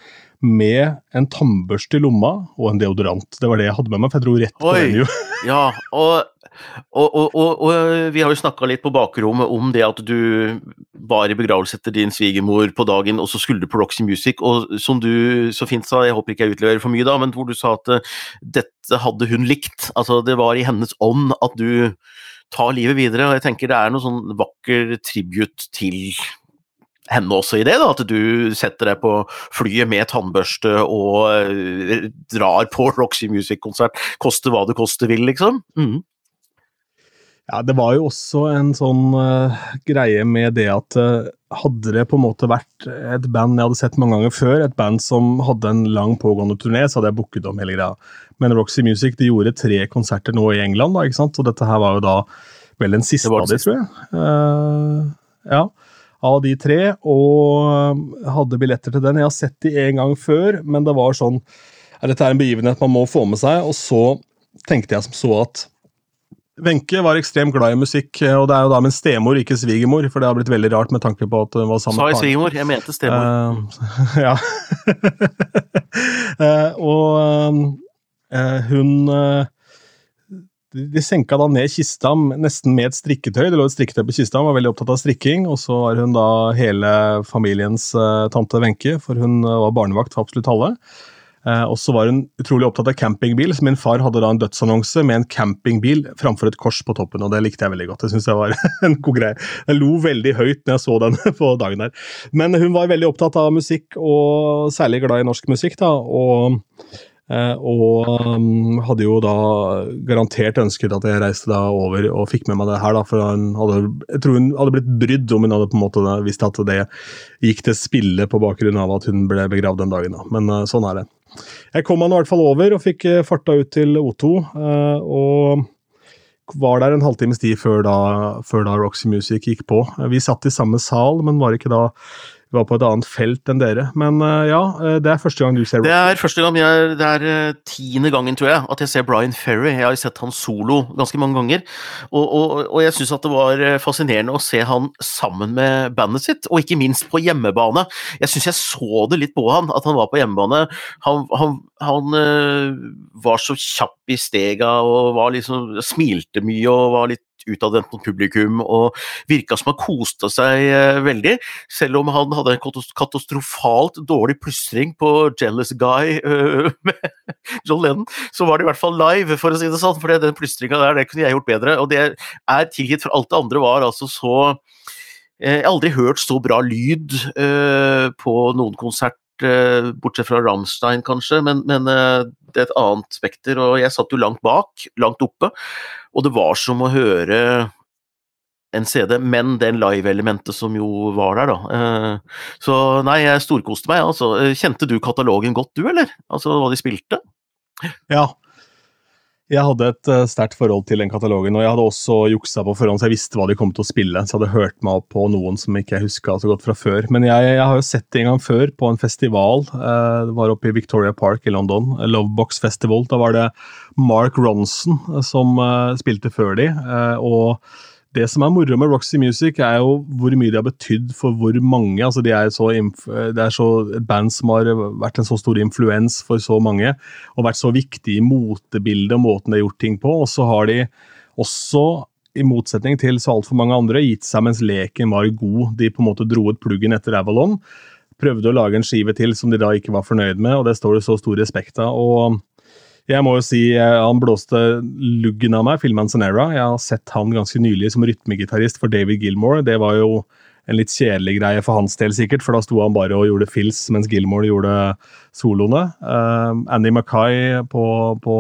med en tannbørste i lomma og en deodorant. Det var det jeg hadde med meg, for jeg dro rett på Oi. jo. Ja, og, og, og, og, og vi har jo snakka litt på bakrommet om det at du var i begravelse etter din svigermor på dagen, og så skulle du på Roxy Music, og som du så fint sa, jeg håper ikke jeg utleverer for mye da, men hvor du sa at eh, dette hadde hun likt. Altså, det var i hennes ånd at du tar livet videre, og jeg tenker det er noe sånn vakker tribute til henne også i det, da, at du setter deg på flyet med tannbørste og eh, drar på Roxy Music-konsert, koste hva det koste vil, liksom. Mm. Ja, Det var jo også en sånn uh, greie med det at uh, hadde det på en måte vært et band jeg hadde sett mange ganger før, et band som hadde en lang pågående turné, så hadde jeg booket om hele greia. Men Roxy Music de gjorde tre konserter nå i England, da, ikke sant? og dette her var jo da vel den siste av de, tror jeg. Uh, ja, av de tre, og hadde billetter til den. Jeg har sett de en gang før, men det var sånn ja, Dette er en begivenhet man må få med seg, og så tenkte jeg som så at Wenche var ekstremt glad i musikk, og det er jo da min stemor, ikke svigermor, for det har blitt veldig rart med tanke på at hun var sammen Sa jeg svigermor? Jeg mente stemor. Uh, *laughs* ja. uh, *laughs* og uh, hun eh, de senka da ned kista nesten med et strikketøy. Det lå et strikketøy på kista, var veldig opptatt av strikking. Og så var hun da hele familiens eh, tante Wenche, for hun eh, var barnevakt for absolutt alle. Eh, og så var hun utrolig opptatt av campingbil, så min far hadde da en dødsannonse med en campingbil framfor et kors på toppen, og det likte jeg veldig godt. Det synes jeg var *laughs* en god greie. Jeg lo veldig høyt når jeg så den *laughs* på dagen der. Men hun var veldig opptatt av musikk, og særlig glad i norsk musikk, da. og Eh, og um, hadde jo da garantert ønsket at jeg reiste da over og fikk med meg det her, da, for hadde, jeg tror hun hadde blitt brydd om hun hadde på en måte visst at det gikk til spille på bakgrunn av at hun ble begravd den dagen. da, Men eh, sånn er det. Jeg kom meg i hvert fall over og fikk eh, farta ut til O2. eh, og var der en halvtimes tid før da, før da Roxy Music gikk på. Eh, Vi satt i samme sal, men var ikke da var på et annet felt enn dere. Men eh, ja, eh, det er første gang du ser Det er første gang, jeg, det er eh, tiende gangen, tror jeg, at jeg ser Brian Ferry. Jeg har sett han solo ganske mange ganger, og, og, og jeg syns at det var fascinerende å se han sammen med bandet sitt, og ikke minst på hjemmebane. Jeg syns jeg så det litt på han, at han var på hjemmebane. Han, han, han var så kjapp i stega og var liksom, smilte mye og var litt utadvendt mot publikum og virka som han koste seg eh, veldig, selv om han hadde en katastrofalt dårlig plystring på 'Jealous Guy' eh, *laughs* med John Lennon, så var det i hvert fall live, for å si det sånn, for den plystringa der, det kunne jeg gjort bedre, og det er tilgitt, for alt det andre var altså så eh, Jeg har aldri hørt så bra lyd eh, på noen konsert, bortsett fra Rammstein kanskje, men, men eh, det er et annet spekter, og jeg satt jo langt bak, langt oppe, og det var som å høre en CD, men den live-elementet som jo var der, da. Eh, Så nei, jeg storkoste meg, altså. Eh, Kjente du katalogen godt, du, eller? Altså hva de spilte? Ja. Jeg hadde et uh, sterkt forhold til den katalogen, og jeg hadde også juksa på forhånd, så jeg visste hva de kom til å spille. Så jeg hadde hørt meg opp på noen som ikke jeg huska så godt fra før. Men jeg, jeg har jo sett det en gang før, på en festival. Uh, det var oppe i Victoria Park i London. Lovebox Festival. Da var det Mark Ronson uh, som spilte før de. og det som er moro med Roxy Music, er jo hvor mye de har betydd for hvor mange. altså de er så Det er så et band som har vært en så stor influens for så mange, og vært så viktig i motebildet og måten de har gjort ting på. Og så har de også, i motsetning til så altfor mange andre, gitt seg mens leken var god. De på en måte dro ut pluggen etter Avalon. Prøvde å lage en skive til som de da ikke var fornøyd med, og det står det så stor respekt av. og jeg må jo si eh, Han blåste luggen av meg, Phil Manzanera. Jeg har sett han ganske nylig som rytmegitarist for David Gilmore. Det var jo en litt kjedelig greie for hans del, sikkert, for da sto han bare og gjorde fills mens Gilmore gjorde soloene. Uh, Andy Mackay på, på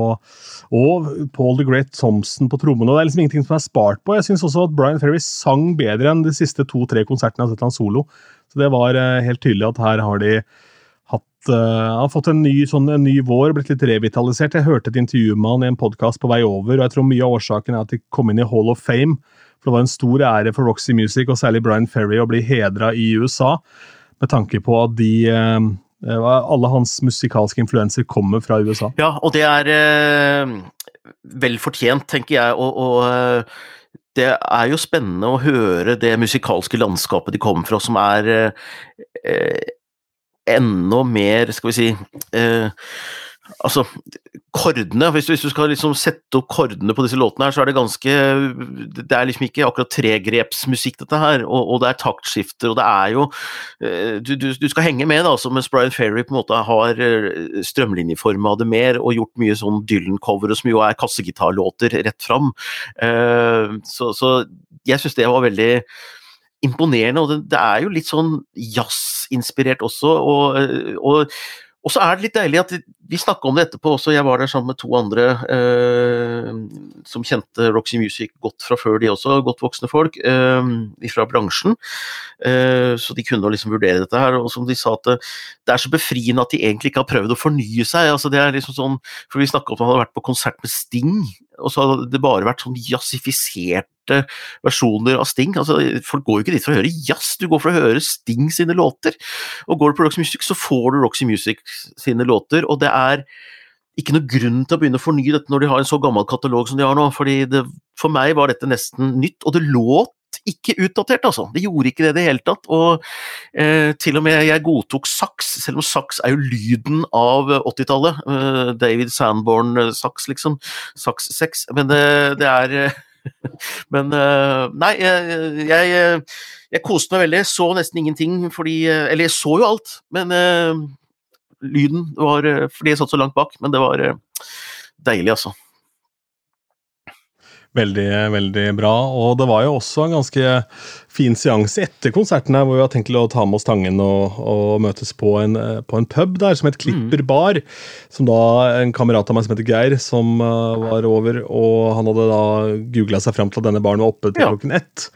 og Paul the Great Thompson på trommene. Det er liksom ingenting som er spart på. Jeg syns også at Brian Ferry sang bedre enn de siste to-tre konsertene jeg har sett han solo. Så det var uh, helt tydelig at her har de uh, har fått en ny, sånn, en ny vår, blitt litt revitalisert. Jeg hørte et intervju med han i en podkast på vei over, og jeg tror mye av årsaken er at de kom inn i Hall of Fame. For det var en stor ære for Roxy Music, og særlig Brian Ferry, å bli hedra i USA. med tanke på at de alle hans musikalske influenser kommer fra USA. Ja, og det er uh, vel fortjent, tenker jeg. Og, og, det er jo spennende å høre det musikalske landskapet de kommer fra, som er enda mer, skal vi si eh, Altså, kordene Hvis hvis du skal liksom sette opp kordene på disse låtene her, så er det ganske Det er liksom ikke akkurat tregrepsmusikk, dette her, og, og, det er taktskifter, og det er jo eh, du, du, du skal henge med, da, altså, mens Brian Ferry på en måte har eh, strømlinjeforma det mer, og gjort mye sånn Dylan-covere, som jo er kassegitarlåter rett fram. Uh, så, så jeg syns det var veldig imponerende, og det, det er jo litt sånn jazzinspirert også, og, og og så er det litt deilig at vi snakka om det etterpå også, jeg var der sammen med to andre eh, som kjente Roxy Music godt fra før, de også, godt voksne folk eh, fra bransjen. Eh, så de kunne liksom vurdere dette her, og som de sa at det, det, er så befriende at de egentlig ikke har prøvd å fornye seg. altså det er liksom sånn, For vi snakka om at han hadde vært på konsert med Sting, og så hadde det bare vært sånn jazzifisert versjoner av Sting. Altså, folk går jo ikke dit for å høre jazz, du går for å høre Sting sine låter. Og går du på Roxy Music, så får du Roxy Music sine låter, og det er ikke noe grunn til å begynne å fornye dette når de har en så gammel katalog som de har nå, fordi det, for meg var dette nesten nytt, og det låt ikke utdatert, altså. Det gjorde ikke det i det hele tatt. Og eh, til og med jeg godtok saks, selv om saks er jo lyden av 80-tallet. Eh, David Sandborn-saks, liksom. Saks 6. Men det, det er eh, *laughs* Men nei, jeg, jeg, jeg, koste meg veldig. Så nesten ingenting fordi Eller jeg så jo alt, men lyden var Fordi jeg satt så langt bak, men det var deilig, altså. Veldig, veldig bra. Og det var jo også en ganske fin seanse etter konserten her, hvor vi har tenkt å ta med oss Tangen og, og møtes på en, på en, pub der som het Klipper mm. bar. Som da en kamerat av meg som heter Geir, som var over, og han hadde da googla seg fram til at denne baren var oppe til ja. klokken ett.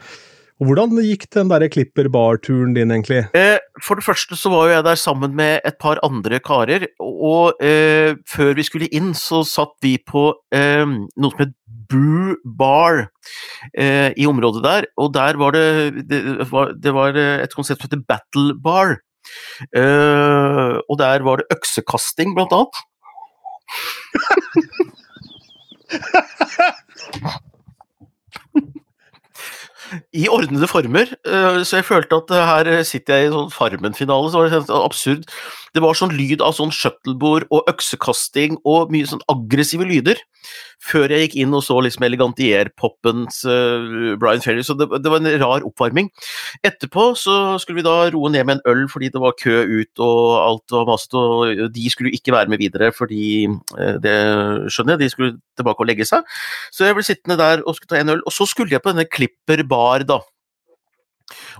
Og Hvordan gikk den der Klipper bar-turen din, egentlig? Eh, for det første så var jo jeg der sammen med et par andre karer, og eh, før vi skulle inn, så satt vi på eh, noe som het Boo Bar eh, i området der, og der var det Det var, det var et konsept som heter Battle Bar. Eh, og der var det øksekasting, blant annet. *laughs* *laughs* i ordnede former. Eh, så jeg følte at eh, her sitter jeg i sånn Farmen-finale, så var det absurd. Det var sånn lyd av sånn shuttlebord og øksekasting og mye sånn aggressive lyder. Før jeg gikk inn og så liksom Elegantier-poppens uh, Brian Ferry, så det, det, var en rar oppvarming. Etterpå så skulle vi da roe ned med en øl fordi det var kø ut og alt var mast, og de skulle ikke være med videre fordi uh, det skjønner jeg, de skulle tilbake og legge seg. Så jeg ble sittende der og skulle ta en øl, og så skulle jeg på denne Klipper bar, da.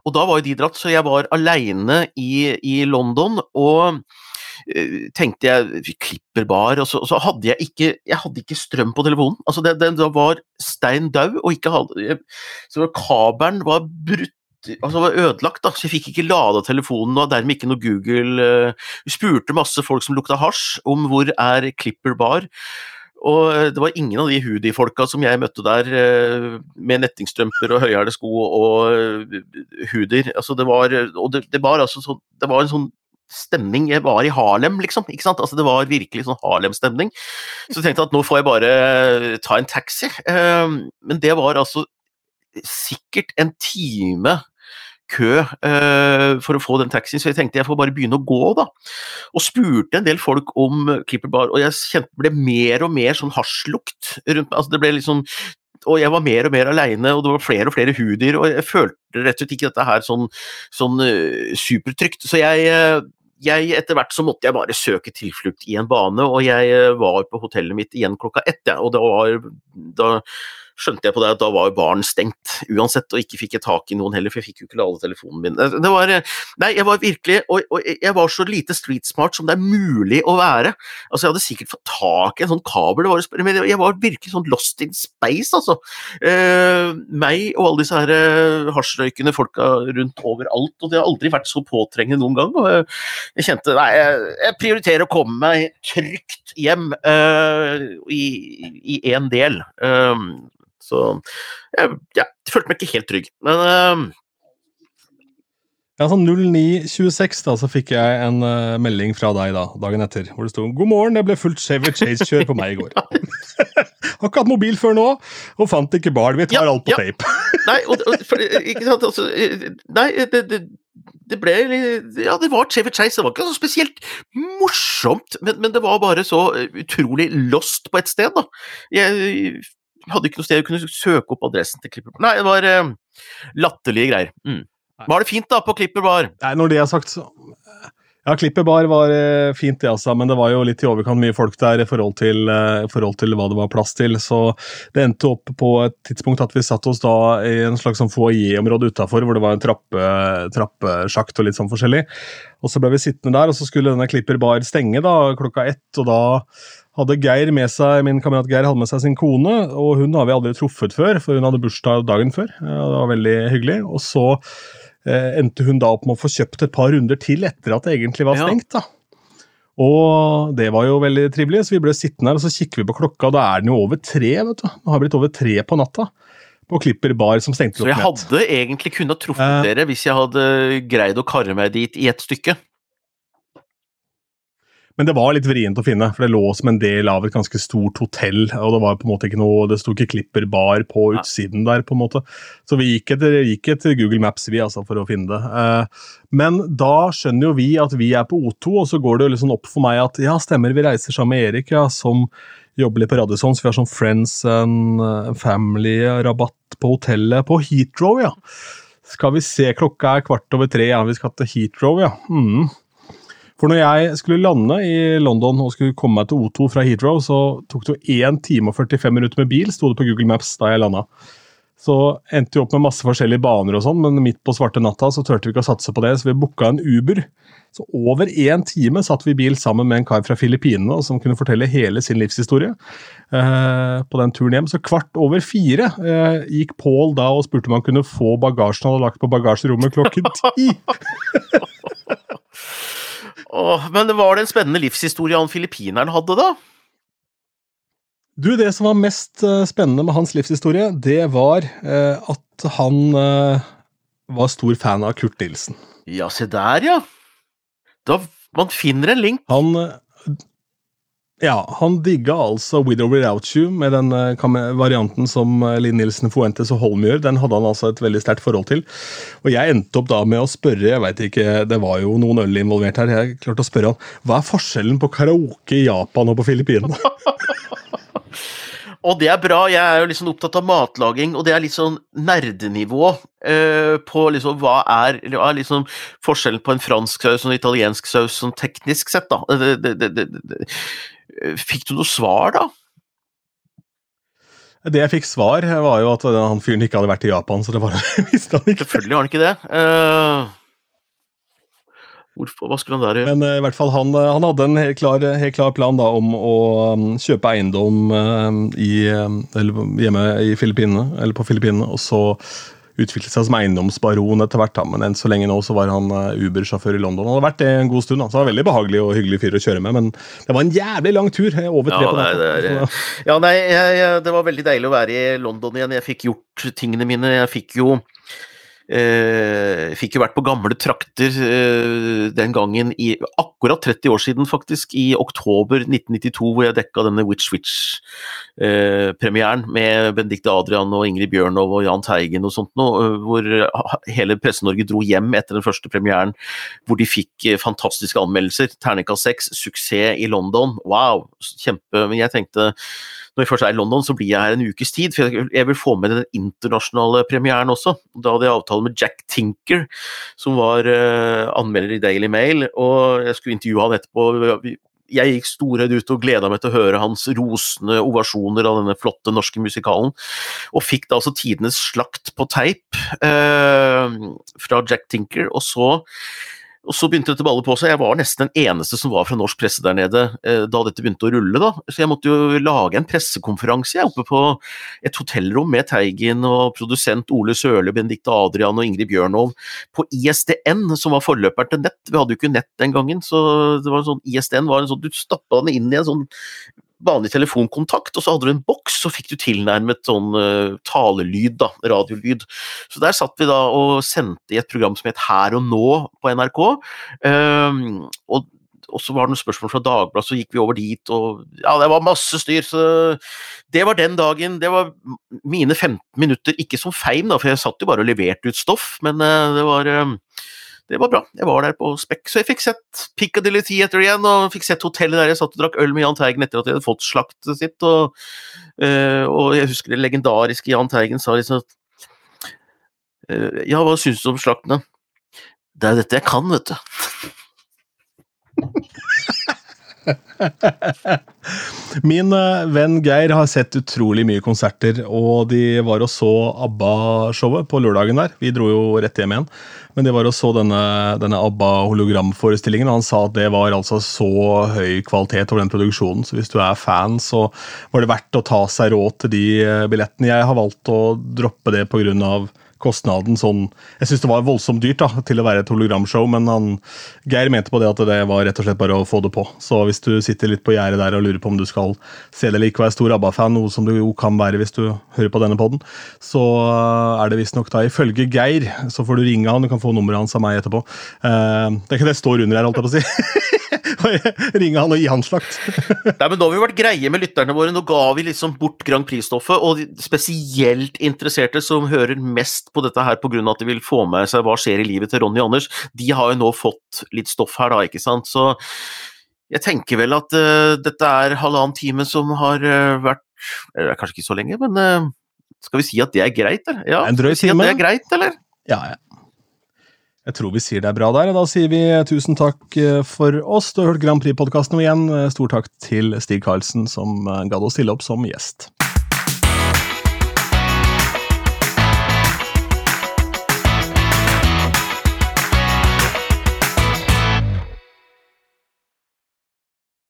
Og da var jo de dratt, så jeg var aleine i, i, London, og uh, tenkte jeg vi klipper bar, og så, og så, hadde jeg ikke jeg hadde ikke strøm på telefonen. Altså det, det, det var stein dau, og ikke hadde Så kabelen var brutt altså var ødelagt, da, så jeg fikk ikke lada telefonen og dermed ikke noe Google. Vi spurte masse folk som lukta hasj om hvor er Clipper bar. Og eh, det var ingen av de hoodie-folka som jeg møtte der, eh, med nettingstrømper og høyhælte sko og eh, hoodier. Altså det, var, det, det, var altså så, det var en sånn stemning Jeg var i Harlem, liksom. ikke sant? Altså Det var virkelig sånn Harlem-stemning. Så jeg tenkte at nå får jeg bare ta en taxi. Men det var altså sikkert en time kø uh, for å få den taxien, så jeg tenkte jeg får bare begynne å gå, da. Og spurte en del folk om Clipper Bar, og jeg kjente ble mer og mer sånn hasjlukt rundt meg. Altså det ble liksom og jeg var mer og mer aleine, og det var flere og flere hudyr, og jeg følte rett og slett ikke dette her sånn, sånn uh, supertrygt. Så jeg, uh, jeg, etter hvert så måtte jeg bare søke tilflukt i en bane, og jeg var på hotellet mitt igjen klokka ett, ja, og det var da skjønte jeg på det at da var jo baren stengt uansett, og ikke fikk jeg tak i noen heller, for jeg fikk jo ikke lade telefonen min. Det var, nei, jeg var virkelig og, og, jeg var så lite street smart som det er mulig å være. Altså, jeg hadde sikkert fått tak i en sånn kabel, men jeg var virkelig sånn lost in space, altså. Eh, meg og alle disse her eh, hasjrøykende folka rundt overalt, og det har aldri vært så påtrengende noen gang. og jeg, jeg kjente nei, jeg, prioriterer å komme meg trygt hjem uh, i én del. Så jeg, ja, følte meg ikke helt trygg. Men uh, Ja, sånn 09.26 da, så fikk jeg en uh, melding fra deg da, dagen etter, hvor det sto 'God morgen, det ble fullt Chevy Chase-kjør på meg i går'. *laughs* Har ikke hatt mobil før nå, og fant ikke barn, Vi tar Ja, alt på ja. tape. *laughs* Nei, og, og, for, ikke sant, altså Nei, det, det, det ble Ja, det var Chevy Chase. Det var ikke så spesielt morsomt, men, men det var bare så utrolig lost på et sted, da. Jeg hadde ikke noe sted å kunne søke opp adressen til Clipper Nei, det var eh, latterlige greier. Mm. Var det fint, da, på Clipper Bar? Nei, når det er sagt, så Ja, klippet bar var eh, fint, det, altså, men det var jo litt i overkant mye folk der i forhold til, eh, forhold til hva det var plass til. Så det endte opp på et tidspunkt at vi satt oss da i en slags sånn foajé-område utafor, hvor det var en trappe, trappesjakt og litt sånn forskjellig. Og så ble vi sittende der, og så skulle denne Klipper bar stenge da, klokka ett. og da hadde Geir med seg, Min kamerat Geir hadde med seg sin kone, og hun har vi aldri truffet før, for hun hadde bursdag dagen før. og det var veldig hyggelig. Og så eh, endte hun da opp med å få kjøpt et par runder til etter at det egentlig var stengt. da. Og det var jo veldig trivelig, så vi ble sittende her og så kikker vi på klokka, og da er den jo over tre. vet du. Det har blitt over tre på natta på Klipper bar som stengte opp. Så jeg hadde egentlig kunnet truffet Eh. dere hvis jeg hadde greid å karre meg dit i et stykke. Men det var litt vrient å finne, for det lå som en del av et ganske stort hotell. og Det var på en måte ikke noe, det sto ikke klipperbar på utsiden der. på en måte. Så vi gikk etter, gikk etter Google Maps vi altså, for å finne det. Eh, men da skjønner jo vi at vi er på O2, og så går det jo liksom opp for meg at ja, stemmer, vi reiser sammen med Erik, ja, som jobber litt på Radisson, så vi har sånn Friends and eh, Family-rabatt på hotellet på Heathrow, ja. Skal vi se, klokka er kvart over tre, ja, vi skal til Heathrow, ja. Mm. For når jeg skulle lande i London og skulle komme meg til O2 fra Heathrow, så tok det jo 1 time og 45 minutter med bil, sto det på Google Maps da jeg landa. Så endte vi opp med masse forskjellige baner og sånn, men midt på svarte natta så turte vi ikke å satse på det, så vi booka en Uber. Så over én time satt vi i bil sammen med en kar fra Filippinene som kunne fortelle hele sin livshistorie eh, på den turen hjem. Så kvart over fire eh, gikk Paul da og spurte om han kunne få bagasjen han hadde lagt på bagasjerommet klokken ti. *laughs* *laughs* Åh, men var det en spennende livshistorie han filippineren hadde, da? Du, Det som var mest eh, spennende med hans livshistorie, det var eh, at han eh, var stor fan av Kurt Nilsen. Ja, se der, ja. Da Man finner en link. Han ja, han digga altså Widow Without You med den eh, varianten som eh, Linn Nilsen Fuentes og Holm gjør. Den hadde han altså et veldig sterkt forhold til. Og jeg endte opp da med å spørre, jeg vet ikke, det var jo noen øl involvert her, jeg klarte å spørre han hva er forskjellen på karaoke i Japan og på Filippinene? *laughs* Og det er bra, jeg er jo liksom opptatt av matlaging, og det er litt sånn nerdenivå eh, på liksom hva er, hva er liksom forskjellen på en fransk saus og en italiensk saus sånn teknisk sett, da. Det, det, det. Fikk du noe svar, da? Det jeg fikk svar, var jo at han fyren ikke hadde vært i Japan, så det var, *laughs* visste han ikke. Selvfølgelig har han ikke det. Uh, hvorfor, hva skulle han der gjøre? Men uh, i hvert fall han, eh, han hadde en helt klar, helt klar plan da, om å um, kjøpe eiendom uh, i, um, eller hjemme i Filippinene, eller på Filippinene, og så utvikle seg som eiendomsbaron etter hvert. da, Men enn så lenge nå så var han eh, Uber-sjåfør i London. Han hadde vært det en god stund. da, så det var Veldig behagelig og hyggelig fyr å kjøre med, men det var en jævlig lang tur. Over tre Ja, på nei, natta. det er- Ja, nei, jeg, jeg, det var veldig deilig å være i London igjen. Jeg fikk gjort tingene mine. Jeg fikk jo eh, Fikk jo vært på gamle trakter eh, den gangen i akkurat 30 år siden, faktisk. I oktober 1992, hvor jeg dekka denne Witch Witch-premieren med Benedicte Adrian og Ingrid Bjørnov og Jahn Teigen og sånt noe. eh, Hvor hele Presse-Norge dro hjem etter den første premieren, hvor de fikk eh, fantastiske anmeldelser. Terningkast 6, suksess i London. Wow, kjempe Men jeg tenkte når jeg først er i London, så blir jeg her en ukes tid, for jeg- vil få med den internasjonale premieren også. Da hadde jeg avtale med Jack Tinker, som var eh, anmelder i Daily Mail, og jeg skulle intervjue han etterpå. Jeg gikk storøyd ut og gleda meg til å høre hans rosende ovasjoner av denne flotte norske musikalen, og fikk da altså tidenes slakt på teip eh, fra Jack Tinker, og så og så begynte dette ballet på seg. Jeg var nesten den eneste som var fra norsk presse der nede eh, da dette begynte å rulle, da. Så jeg måtte jo lage en pressekonferanse jeg, oppe på et hotellrom med Teigen og produsent Ole Sørli, Benedicte Adrian og Ingrid Bjørnov på ISDN, som var forløperen til nett. Vi hadde jo ikke nett den gangen, så det var sånn ISDN var en sånn Du stappa den inn i en sånn vanlig telefonkontakt, og så hadde du en boks, så fikk du tilnærmet sånn uh, talelyd, da, radiolyd. Så der satt vi da og sendte i et program som het Her og nå på NRK. Um, og og så var det noen spørsmål fra Dagbladet, så gikk vi over dit, og ja, det var masse styr. Så det var den dagen. Det var mine 15 minutter, ikke som feim, da, for jeg satt jo bare og leverte ut stoff, men uh, det var uh, det var bra. Jeg var der på spekk, så jeg fikk sett Piccadilly Theatre igjen, og fikk sett hotellet der jeg satt og drakk øl med Jahn Teigen etter at jeg hadde fått slaktet sitt. Og, uh, og jeg husker det legendariske Jahn Teigen sa liksom uh, Ja, hva syns du om slaktene? Det er dette jeg kan, vet du. *laughs* Min uh, venn Geir har sett utrolig mye konserter, og de var og så ABBA-showet på lørdagen der. Vi dro jo rett hjem igjen, men de var og så denne, denne ABBA-hologramforestillingen. og Han sa at det var altså så høy kvalitet over den produksjonen, så hvis du er fan, så var det verdt å ta seg råd til de uh, billettene. Jeg har valgt å droppe det pga kostnaden sånn Jeg syns det var voldsomt dyrt da, til å være et hologramshow, men han, Geir mente på det at det var rett og slett bare å få det på. Så hvis du sitter litt på gjerdet der og lurer på om du skal se det eller ikke være stor ABBA-fan, noe som du jo kan være hvis du hører på denne poden, så er det visstnok da ifølge Geir, så får du ringe han, du kan få nummeret hans av meg etterpå. Uh, det er ikke det jeg står under her, holdt jeg på å si. *laughs* Ringe han og gi han slakt. *laughs* Nei, men Da har vi vært greie med lytterne våre. Nå ga vi liksom bort Grand Prix-stoffet. Og de spesielt interesserte som hører mest på dette her pga. at de vil få med seg hva skjer i livet til Ronny og Anders, de har jo nå fått litt stoff her, da, ikke sant. Så jeg tenker vel at uh, dette er halvannen time som har uh, vært Eller Kanskje ikke så lenge, men uh, skal vi si at det er greit, eller? Ja, en drøy time. Si det er greit, eller? Ja, ja. Jeg tror vi sier det er bra der. Da sier vi tusen takk for oss. Du har hørt Grand Prix-podkasten igjen. Stor takk til Stig Karlsen som gadd å stille opp som gjest.